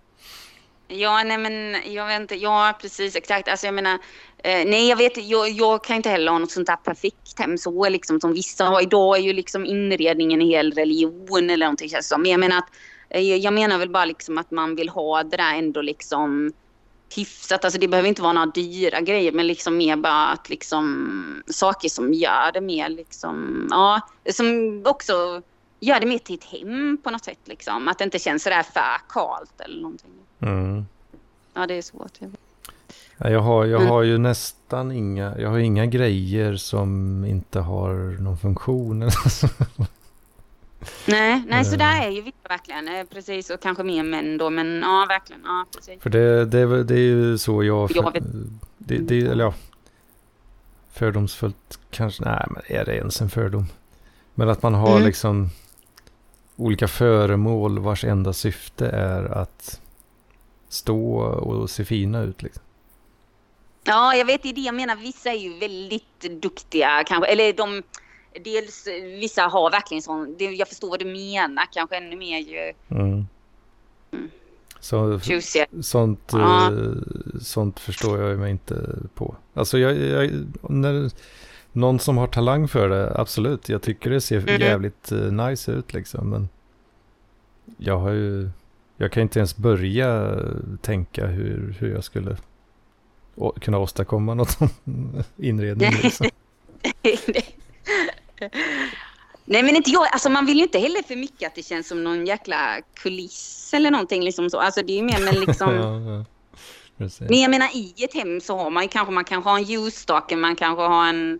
Ja, nej men jag vet inte. Ja, precis exakt. Alltså jag menar, eh, nej jag vet jag, jag kan inte heller ha något sånt där perfekt hem så liksom som vissa har. Idag är ju liksom inredningen en hel religion eller någonting känns som. Men jag menar att, eh, jag menar väl bara liksom att man vill ha det där ändå liksom hyfsat. Alltså det behöver inte vara några dyra grejer men liksom mer bara att liksom saker som gör det mer liksom, ja, som också gör det mer till ett hem på något sätt liksom. Att det inte känns sådär för kalt eller någonting. Mm. Ja, det är svårt. Jag har, jag har ju nästan inga, jag har inga grejer som inte har någon funktion. nej, nej så där är ju vissa verkligen. Eh, precis, och kanske mer män då, men ja, verkligen. Ja, precis. För det, det, det är ju så jag... jag vet. Det, det, eller ja, fördomsfullt kanske, nej men är det ens en fördom? Men att man har mm. liksom olika föremål vars enda syfte är att stå och se fina ut. Liksom. Ja, jag vet, det är det jag menar. Vissa är ju väldigt duktiga kanske, eller de dels vissa har verkligen sån, det, jag förstår vad du menar, kanske ännu mer ju Mm. Så, tjusiga. sånt, Ja. eh, sånt förstår jag mig inte på. Alltså jag, jag, när, någon som har talang för det, absolut. Jag tycker det ser Mhm. jävligt eh, nice ut liksom. Men jag har ju, jag kan inte ens börja tänka hur, hur jag skulle kunna åstadkomma något sån inredning. Liksom. Nej men inte jag, alltså man vill ju inte heller för mycket att det känns som någon jäkla kuliss eller någonting liksom så. Alltså det är ju mer men liksom. ja, ja. Men jag menar i ett hem så har man ju kanske, man kanske har en ljusstake, man kanske har en,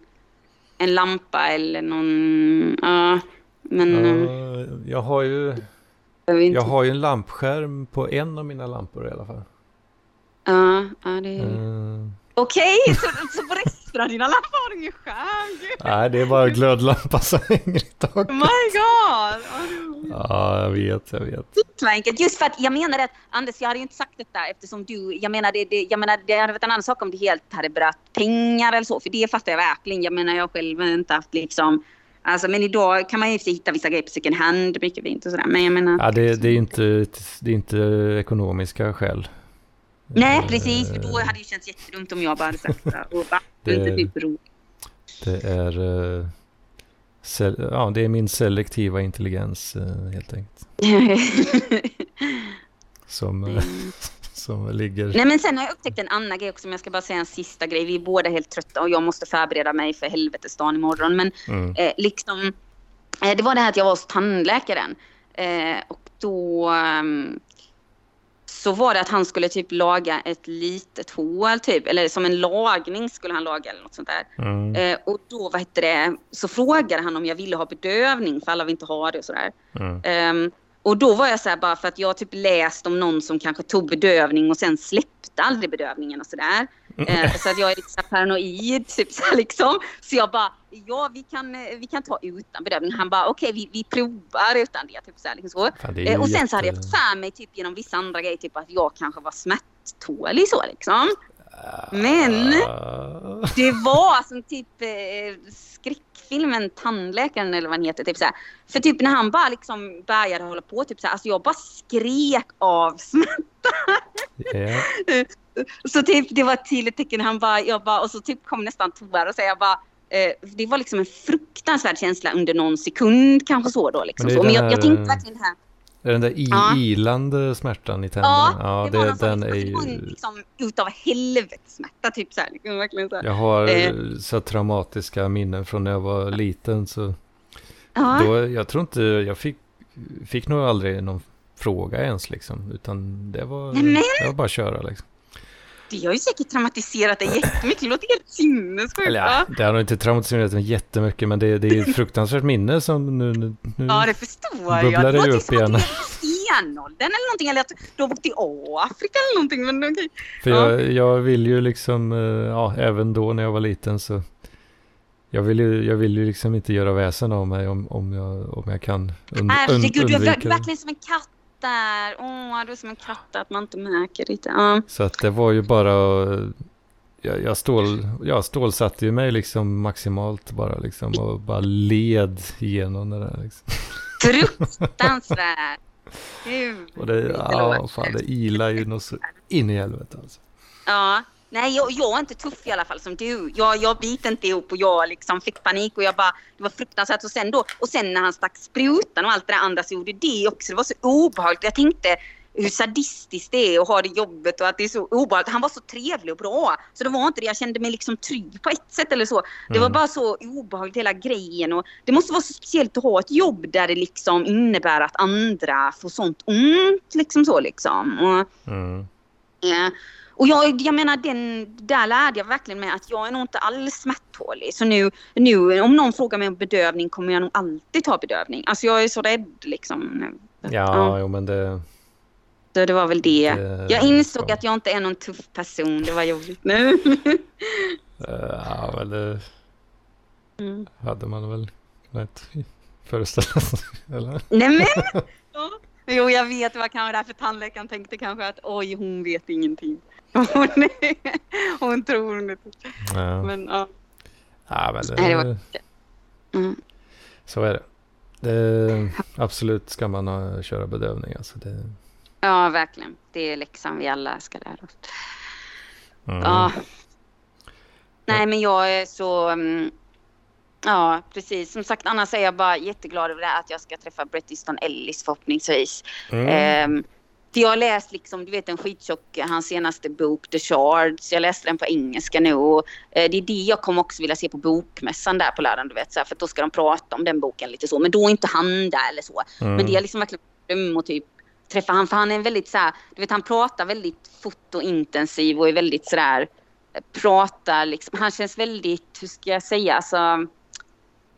en lampa eller någon, ja. men eh, Ja, jag har ju jag har ju en lampskärm på en av mina lampor i alla fall. Ja, ja det är... Eh, Okej, så, så på resten av dina lampor har du ingen skärm? Nej, det är bara glödlampa som hänger i taket. Oh my god! Ja, jag vet, jag vet. enkelt. Just för att jag menar att Anders, jag hade ju inte sagt detta eftersom du, jag menar det, det, jag menar, det hade varit en annan sak om det helt hade berört pengar eller så, för det fattar jag verkligen. Jag menar jag själv har inte haft liksom, alltså men idag kan man ju hitta vissa grejer på second hand, mycket fint och sådär, men jag menar. Ja, det, det, är inte, det är inte ekonomiska skäl. Nej Eh, precis, för då hade det känts jättedumt om jag bara hade sagt. Och bara, Det- inte typ. Det är, eh, ja, det är min selektiva intelligens eh, helt enkelt. Som, eh, som ligger... Nej men sen har jag upptäckt en annan grej också, om jag ska bara säga en sista grej. Vi är båda helt trötta och jag måste förbereda mig för helvetesdagen imorgon. Men Mm. eh, liksom, eh, det var det här att jag var hos tandläkaren. Eh, och då ehm, så var det att han skulle typ laga ett litet hål typ, eller som en lagning skulle han laga eller något sånt där. Mm. Eh, och då, vad hette det, så frågade han om jag ville ha bedövning för alla vill inte ha det och sådär. Mm. Ehm, och då var jag så här bara för att jag typ läst om någon som kanske tog bedövning och sen släppte aldrig bedövningen och sådär. Eh, så att jag är lite så paranoid typ så här liksom. Så jag bara, ja vi kan, eh, vi kan ta utan bedövning. Han bara, okej vi, vi provar utan det. Typ så här, liksom så. Fan, Eh, och sen så hade jag jätte- fått för mig typ genom vissa andra grejer typ att jag kanske var smärttålig så liksom. Men Ah. det var som typ eh, skräckfilmen Tandläkaren eller vad den heter. Typ så här. För typ när han bara liksom började hålla på, typ så här, alltså jag bara skrek av smärta. Ja. Så typ det var till ett tecken, han bara, jag bara, och så typ kom nästan tårar och så jag bara, eh, det var liksom en fruktansvärd känsla under någon sekund kanske så då liksom. Men så. Men jag, jag tänkte eh, verkligen här. Är den där i, Ja. ilande smärtan i tänderna? Ja, det var någon det, den är ju... liksom utav helvetesmärta typ så här. Liksom, verkligen så här. Jag har Eh. eh, så traumatiska minnen från när jag var liten. Så Ja. då, jag tror inte, jag fick, fick nog aldrig någon fråga ens liksom. Utan det var, Nej, men- det var bara att köra liksom. Det har ju säkert traumatiserat dig jättemycket. Det låter helt sinnessjukt. Eller ja, det har nog inte traumatiserat mig jättemycket. Men det, det är ett fruktansvärt minne som nu, nu, Ja, det förstår jag. bubblar det ju upp igen. du stenåldern eller någonting. Eller att du har bott i Afrika eller någonting. Men okej. För Ja. jag, jag vill ju liksom, eh, ja, även då när jag var liten så jag vill ju, jag vill ju liksom inte göra väsen av mig om, om, jag, om jag kan und, und, Herregud, du är undvika ver- det. verkligen som en katt där. Åh, du är som en där, att man inte märker det. Ja. Så att det var ju bara, jag, jag, stål, jag stålsatte ju mig liksom maximalt bara liksom och bara led igenom det där liksom. Fruktansvärt. Och det, ja, fan det ilar ju något så in i helvete alltså. Ja. Nej, jag, jag är inte tuff i alla fall som du. Jag, jag biter inte ihop och jag liksom fick panik och jag bara, det var fruktansvärt. Och sen då, och sen när han stack sprutan och allt det där andra så gjorde det också. Det var så obehagligt. Jag tänkte hur sadistiskt det är att ha det jobbet och att det är så obehagligt. Han var så trevlig och bra. Så det var inte det. Jag kände mig liksom trygg på ett sätt eller så. Det var Mm. bara så obehagligt hela grejen. Och det måste vara så speciellt att ha ett jobb där det liksom innebär att andra får sånt ont. Liksom så liksom. Och, Mm. Ja. Och jag, jag menar, den, där lärde jag verkligen mig att jag är nog inte alls smärttålig. Så nu, nu om någon frågar mig om bedövning kommer jag nog alltid ta bedövning. Alltså jag är så rädd liksom. Ja, jo men det, Så det var väl det. det Jag insåg ja. att jag inte är någon tuff person. Det var jobbigt nu. Eh, Ja, väl det Mm. hade man väl kunnat föreställa sig. Eller? Nej men! Ja. Jo, jag vet. Det var kanske därför tandläkaren tänkte kanske att oj, hon vet ingenting. Hon, hon tror inte. Ja. Men ja. Ja, men det, Nej, det var- Mm. Så är det. det. Absolut ska man ha, köra bedövning. Alltså det... Ja, verkligen. Det är läxan vi alla ska lära oss. Mm. Ja. Nej, men jag är så... mm, Ja, precis. Som sagt, annars är jag bara jätteglad över det här att jag ska träffa Bret Easton Ellis förhoppningsvis. Mm. Ehm, för jag har läst liksom, du vet en skittjock, hans senaste bok The Shards. Jag läste den på engelska nu och eh, det är det jag kommer också vilja se på bokmässan där på lördagen, du vet. Så här, för då ska de prata om den boken lite så. Men då är inte han där eller så. Mm. Men det är liksom verkligen dröm att typ träffa han. För han är en väldigt så här, du vet han pratar väldigt fotointensiv och är väldigt sådär, pratar liksom, han känns väldigt, hur ska jag säga, alltså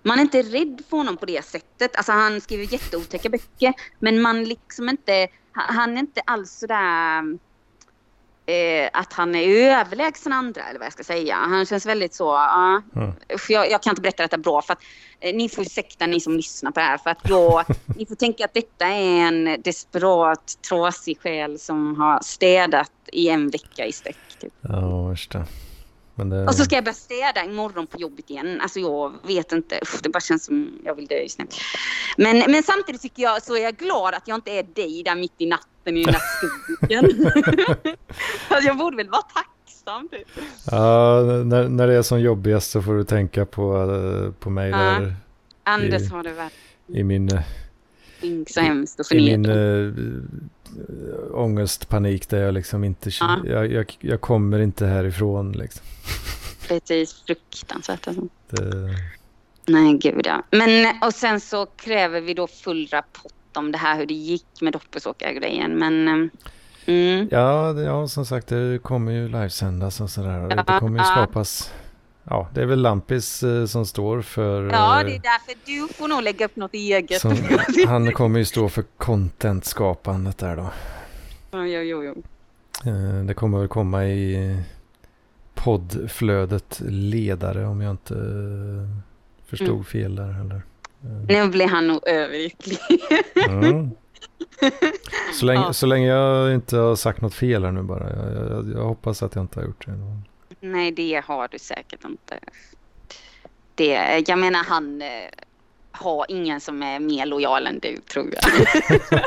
man är inte rädd för honom på det sättet. Alltså han skriver jätteotäcka böcker men man liksom inte, han är inte alls sådär eh, att han är överlägsen andra eller vad jag ska säga. Han känns väldigt så, ja. Mm. Jag, jag kan inte berätta detta bra för att eh, ni får ursäkta ni som lyssnar på det här för att jag, ni får tänka att detta är en desperat trasig själ som har städat i en vecka i sträck. Typ. Ja, värsta. Det... Och så ska jag börja städa imorgon på jobbet igen. Alltså jag vet inte. Usch, det bara känns som jag vill dö just nu. Men, men samtidigt tycker jag så är jag glad att jag inte är dig där mitt i natten i den där skogen. alltså jag borde väl vara tacksam typ. Ja, när, när det är som jobbigast så får du tänka på, eh, på mig Ja. där Anders I- har det varit i min, eh, så hemskt och i min förnedrande. äh, ångestpanik där jag liksom inte, Ja. jag, jag, jag kommer inte härifrån liksom. Precis, fruktansvärt alltså. Det, Nej, gud ja. Men och sen så kräver vi då full rapport om det här hur det gick med doppelsåkargrejen. Men eh, mm, ja, ja, som sagt det kommer ju livesändas och sådär. Ja, det kommer ju skapas, ja det är väl Lampis eh, som står för, ja, eh, det är därför du får nog lägga upp något eget. som, han kommer ju stå för content-skapandet där då. Jo, jo, jo. Eh, Det kommer väl komma i poddflödet ledare om jag inte eh, förstod Mm. fel där. Eller. Eh, Nu blir han nog överlycklig. Mm. Så, länge, Ja. så länge jag inte har sagt något fel här nu bara. Jag, jag, jag hoppas att jag inte har gjort det. Nej, det har du säkert inte. Det, jag menar, han eh, har ingen som är mer lojal än du, tror jag.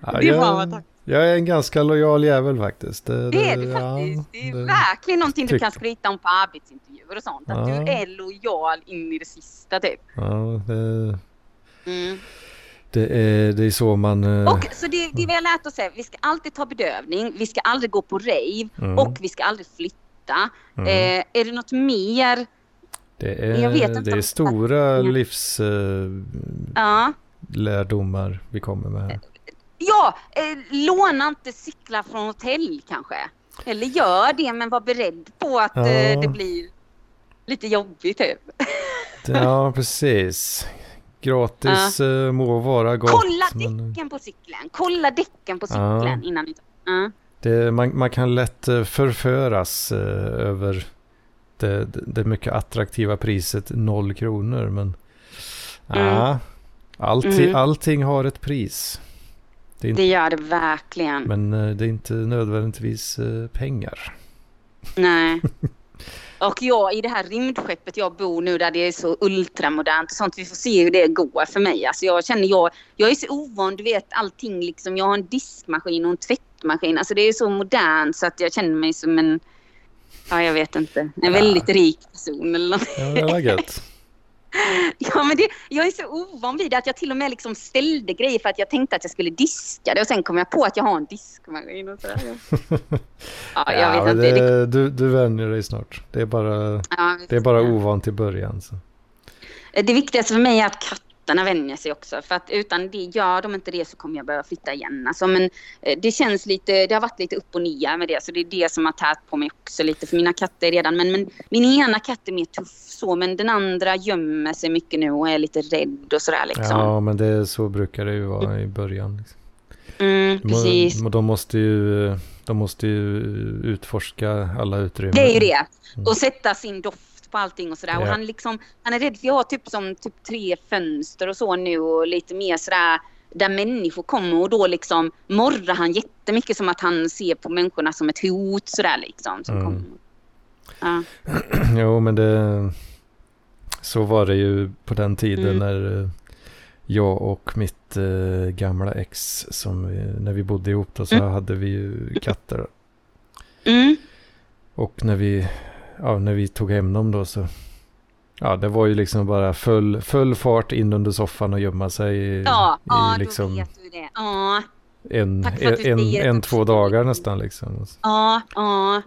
Ja, Det var vad jag, tack. jag är en ganska lojal jävel faktiskt. Det, Det är du ja, faktiskt. Det är det- verkligen någonting du tyck- kan skryta om på arbetsintervjuer och sånt. Att Ja. du är lojal in i det sista, typ. Ja, det, Mm. Det, är, det är så man... eh, Och så det, det vi har lärt oss är, vi ska alltid ta bedövning, vi ska aldrig gå på rave Mm. och vi ska aldrig flytta. mm. Eh, är det något mer? det är, det är stora Ja. livslärdomar Ja. vi kommer med. Ja, eh, låna inte cyklar från hotell kanske. Eller gör det men var beredd på att Ja. eh, det blir lite jobbigt typ. Ja, precis. Gratis ja. må vara gott. Kolla men däcken på cykeln. Kolla däcken på cykeln innan ni. Ja. det, man, man kan lätt eh, förföras eh, över det, det, det mycket attraktiva priset noll kronor. Men Mm. allting, Mm. allting har ett pris. Det inte, Det gör det verkligen. men det är inte nödvändigtvis pengar. Nej. Och jag i det här rymdskeppet jag bor nu där det är så ultramodernt och sånt. Vi får se hur det går för mig. Alltså jag känner jag, jag är så ovan, du vet allting liksom. Jag har en diskmaskin och en tvättmaskin. Alltså det är så modernt så att jag känner mig som en, ja jag vet inte, en Ja. väldigt rik person eller något. Ja, det var gött. Ja men det, jag är så ovan vid det att jag till och med liksom ställde grejer för att jag tänkte att jag skulle diska det och sen kom jag på att jag har en diskmaskin och sådär. Ja, jag Ja, vet inte. Det, du, du vänjer dig snart. Det är bara, ja, det är bara ovant i början. Så. Det viktigaste för mig är att katterna vänjer sig också. För att utan det, gör de inte det så kommer jag behöva flytta igen. Alltså, men eh, det känns lite, det har varit lite upp och ner med det. Så det är det som har tärt på mig också lite. För mina katter redan, men, men min ena katt är mer tuff så. Men den andra gömmer sig mycket nu och är lite rädd och sådär liksom. Ja, men det, så brukar det ju vara i början. Liksom. Mm, De, precis. de, måste ju, de måste ju utforska alla utrymmen. Det är ju det. Mm. Och sätta sin doft på allting och sådär. Ja. Och han liksom, han är rädd för jag har typ som typ tre fönster och så nu och lite mer sådär där människor kommer och då liksom morrar han jättemycket som att han ser på människorna som ett hot sådär liksom. Som Mm. Ja. Jo, men det... Så var det ju på den tiden Mm. när eh, jag och mitt eh, gamla ex, som vi, när vi bodde ihop då, så Mm. hade vi ju katter. Mm. Och när vi, ja, när vi tog hem dem då så, ja det var ju liksom bara full, full fart in under soffan och gömma sig i, Ja, ja i då liksom vet du det. Ja, en, en, en, det. två dagar nästan liksom. ja, ja.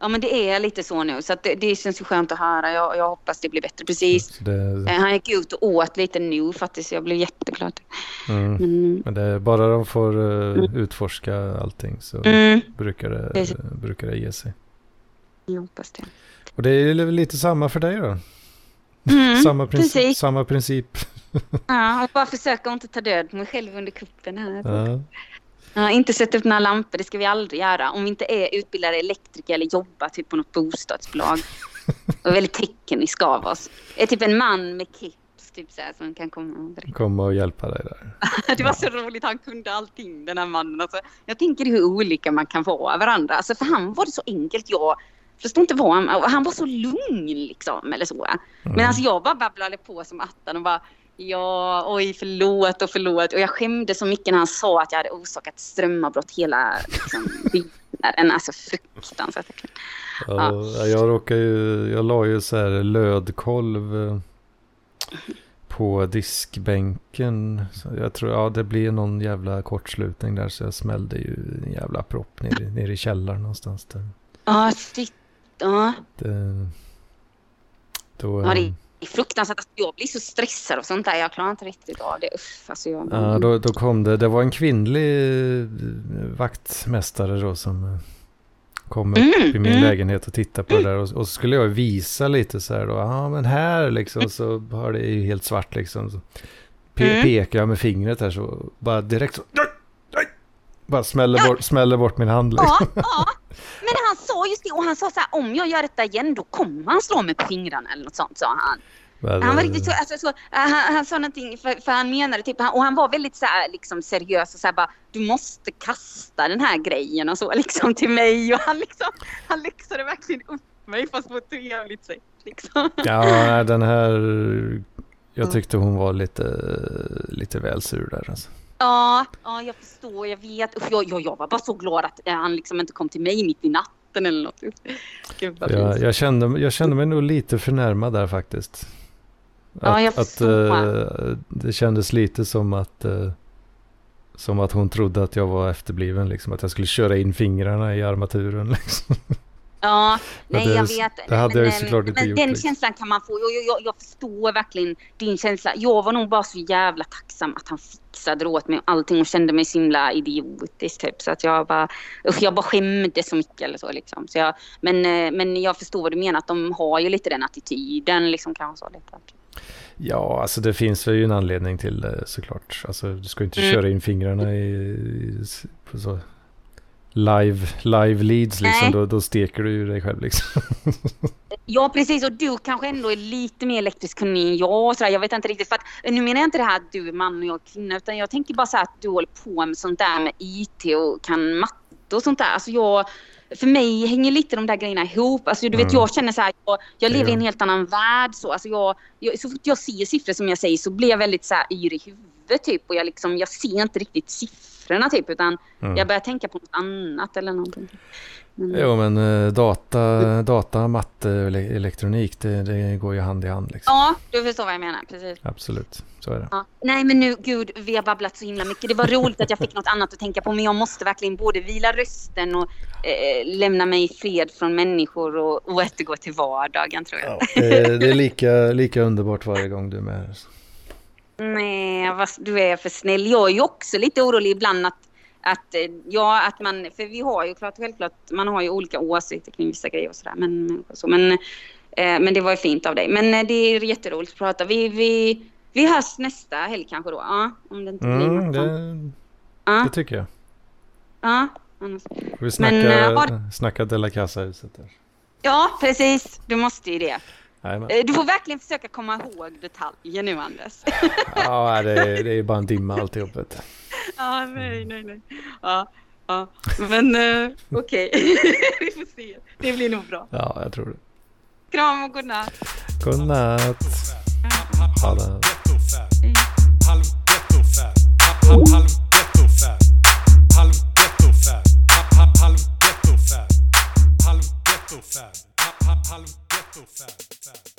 Ja, men det är lite så nu. Så det, det känns ju skönt att höra. Jag, jag hoppas det blir bättre. Precis. Det, Eh, Han gick ut och åt lite nu faktiskt. Jag blev jätteglad. mm. Mm. Men det, bara de får eh, utforska allting så Mm. brukar, det, brukar det ge sig. Jag hoppas det. Och det är lite samma för dig då? Mm, samma, princip, precis. samma princip. Ja, jag bara försöka inte ta död på mig själv under kuppen här. Ja. Ja, inte sätta upp några lampor, det ska vi aldrig göra. Om vi inte är utbildade elektriker eller jobbar typ på något bostadsbolag. Och väldigt teknisk av oss. Är typ en man med keps typ så här, som kan komma och. Komma och hjälpa dig där. Det var så roligt, han kunde allting den här mannen. Alltså, jag tänker hur olika man kan vara varandra. Alltså, för han var det så enkelt. Jag förstår inte vad han... Han var så lugn liksom eller så. Men Mm. alltså jag bara babblade på som attan och bara Ja, oj förlåt och förlåt. Och jag skämde så mycket när han sa att jag hade orsakat strömavbrott hela liksom, byggnaden. Alltså fruktansvärt. Ja, jag råkar ju, jag la ju så här lödkolv eh, på diskbänken. Så jag tror, ja det blir någon jävla kortslutning där så jag smällde ju en jävla propp ner, i- ner i källaren någonstans där. Ja, shit. Ja, Det, då, Ja, det- eh, är fruktansvärt. Alltså, jag blir så stressad och sånt där. Jag klarar inte riktigt av det. Uff, alltså jag... Ja, då, då kom det, det var en kvinnlig eh, vaktmästare då som eh, kom upp Mm, i min mm. lägenhet och tittade på det där och, och så skulle jag visa lite så här då, ja men här liksom så har det ju helt svart liksom. Så pe- Mm. pekar jag med fingret här så bara direkt så, bara smäller, Ja. bort, smäller bort min hand liksom. Ja, ja. Men han sa just det och han sa så här om jag gör detta igen då kommer han slå mig på fingrarna eller något sånt sa han. Men, Han var eh, riktigt så, alltså, så han, han sa någonting för, för han menade typ och han var väldigt så här, liksom seriös och så här bara du måste kasta den här grejen och så liksom till mig och han liksom han lyxade verkligen upp mig fast på ett trevligt sätt liksom. Ja, den här, jag tyckte hon var lite, lite väl sur där alltså. Ja, ja jag förstår, jag vet. Usch, jag, jag, jag var bara så glad att eh, han liksom inte kom till mig mitt i natten eller något. Gud vad Jag, jag, kände, jag kände mig nog lite förnärmad där faktiskt. Ja, att, att förstår. eh, Det kändes lite som att eh, som att hon trodde att jag var efterbliven, liksom, att jag skulle köra in fingrarna i armaturen. Liksom. Ja, Men nej det- jag vet. det hade jag ju Men, såklart eh, inte men gjort, Den liksom. känslan kan man få. Jag, jag, jag förstår verkligen din känsla. Jag var nog bara så jävla tacksam att han fixade åt mig och allting och kände mig så himla idiotisk typ. Så att jag bara, usch, jag bara skämdes så mycket eller så liksom. Så jag, men, eh, men jag förstår vad du menar att de har ju lite den attityden liksom kanske så lite. Ja, alltså det finns ju en anledning till det såklart. Alltså du ska ju inte Mm. köra in fingrarna i, i på så live, live leads liksom. Nej. Då, då steker du ju dig själv liksom. Ja precis och du kanske ändå är lite mer elektrisk kunnig än jag. och Så där. Jag vet inte riktigt. För att, nu menar jag inte det här att du är man och jag är kvinna. Utan jag tänker bara så här att du håller på med sånt där med IT och kan matte och sånt där. Alltså jag, för mig hänger lite de där grejerna ihop. Alltså du vet Mm. jag känner så här. Jag, jag lever i en helt annan värld. Så, alltså jag, jag, så fort jag ser siffror som jag säger så blir jag väldigt så här yr i huvudet typ. Och jag, liksom, jag ser inte riktigt siffrorna typ. Utan Mm. jag börjar tänka på något annat eller någonting. Men, Jo men eh, data, data matte elektronik det, det går ju hand i hand liksom. Ja, du förstår vad jag menar. Precis. Absolut, så är det. Ja. Nej men nu, gud, vi har babblat så himla mycket. Det var roligt att jag fick något annat att tänka på men jag måste verkligen både vila rösten och eh, lämna mig i fred från människor och, och återgå till vardagen tror jag. det, det är lika, lika underbart varje gång du är med. Nej, du är för snäll. Jag är ju också lite orolig ibland att, att, eh, ja, att man, för vi har ju klart, självklart, man har ju olika åsikter kring vissa grejer och sådär. Men, så, men, eh, men det var ju fint av dig. Men eh, det är jätteroligt att prata. Vi, vi, vi hörs nästa helg kanske då, ja, om det inte blir Mm, något. det, ja, det tycker jag. ja, annars. Får vi snacka, Men, eh, snacka De La Casa-huset där. ja, precis. Du måste ju det. Eh, du får verkligen försöka komma ihåg detaljer nu Anders. Ja, det är, det är bara en dimma alltihop. Ja, nej, nej, nej. Ja, ja. Men uh, okej, okay. vi får se. Det blir nog bra. Ja, jag tror det. Kram och godnatt. Godnatt. Hallå. Halv. Halv. Halv. Halv. Halv so fast, fast.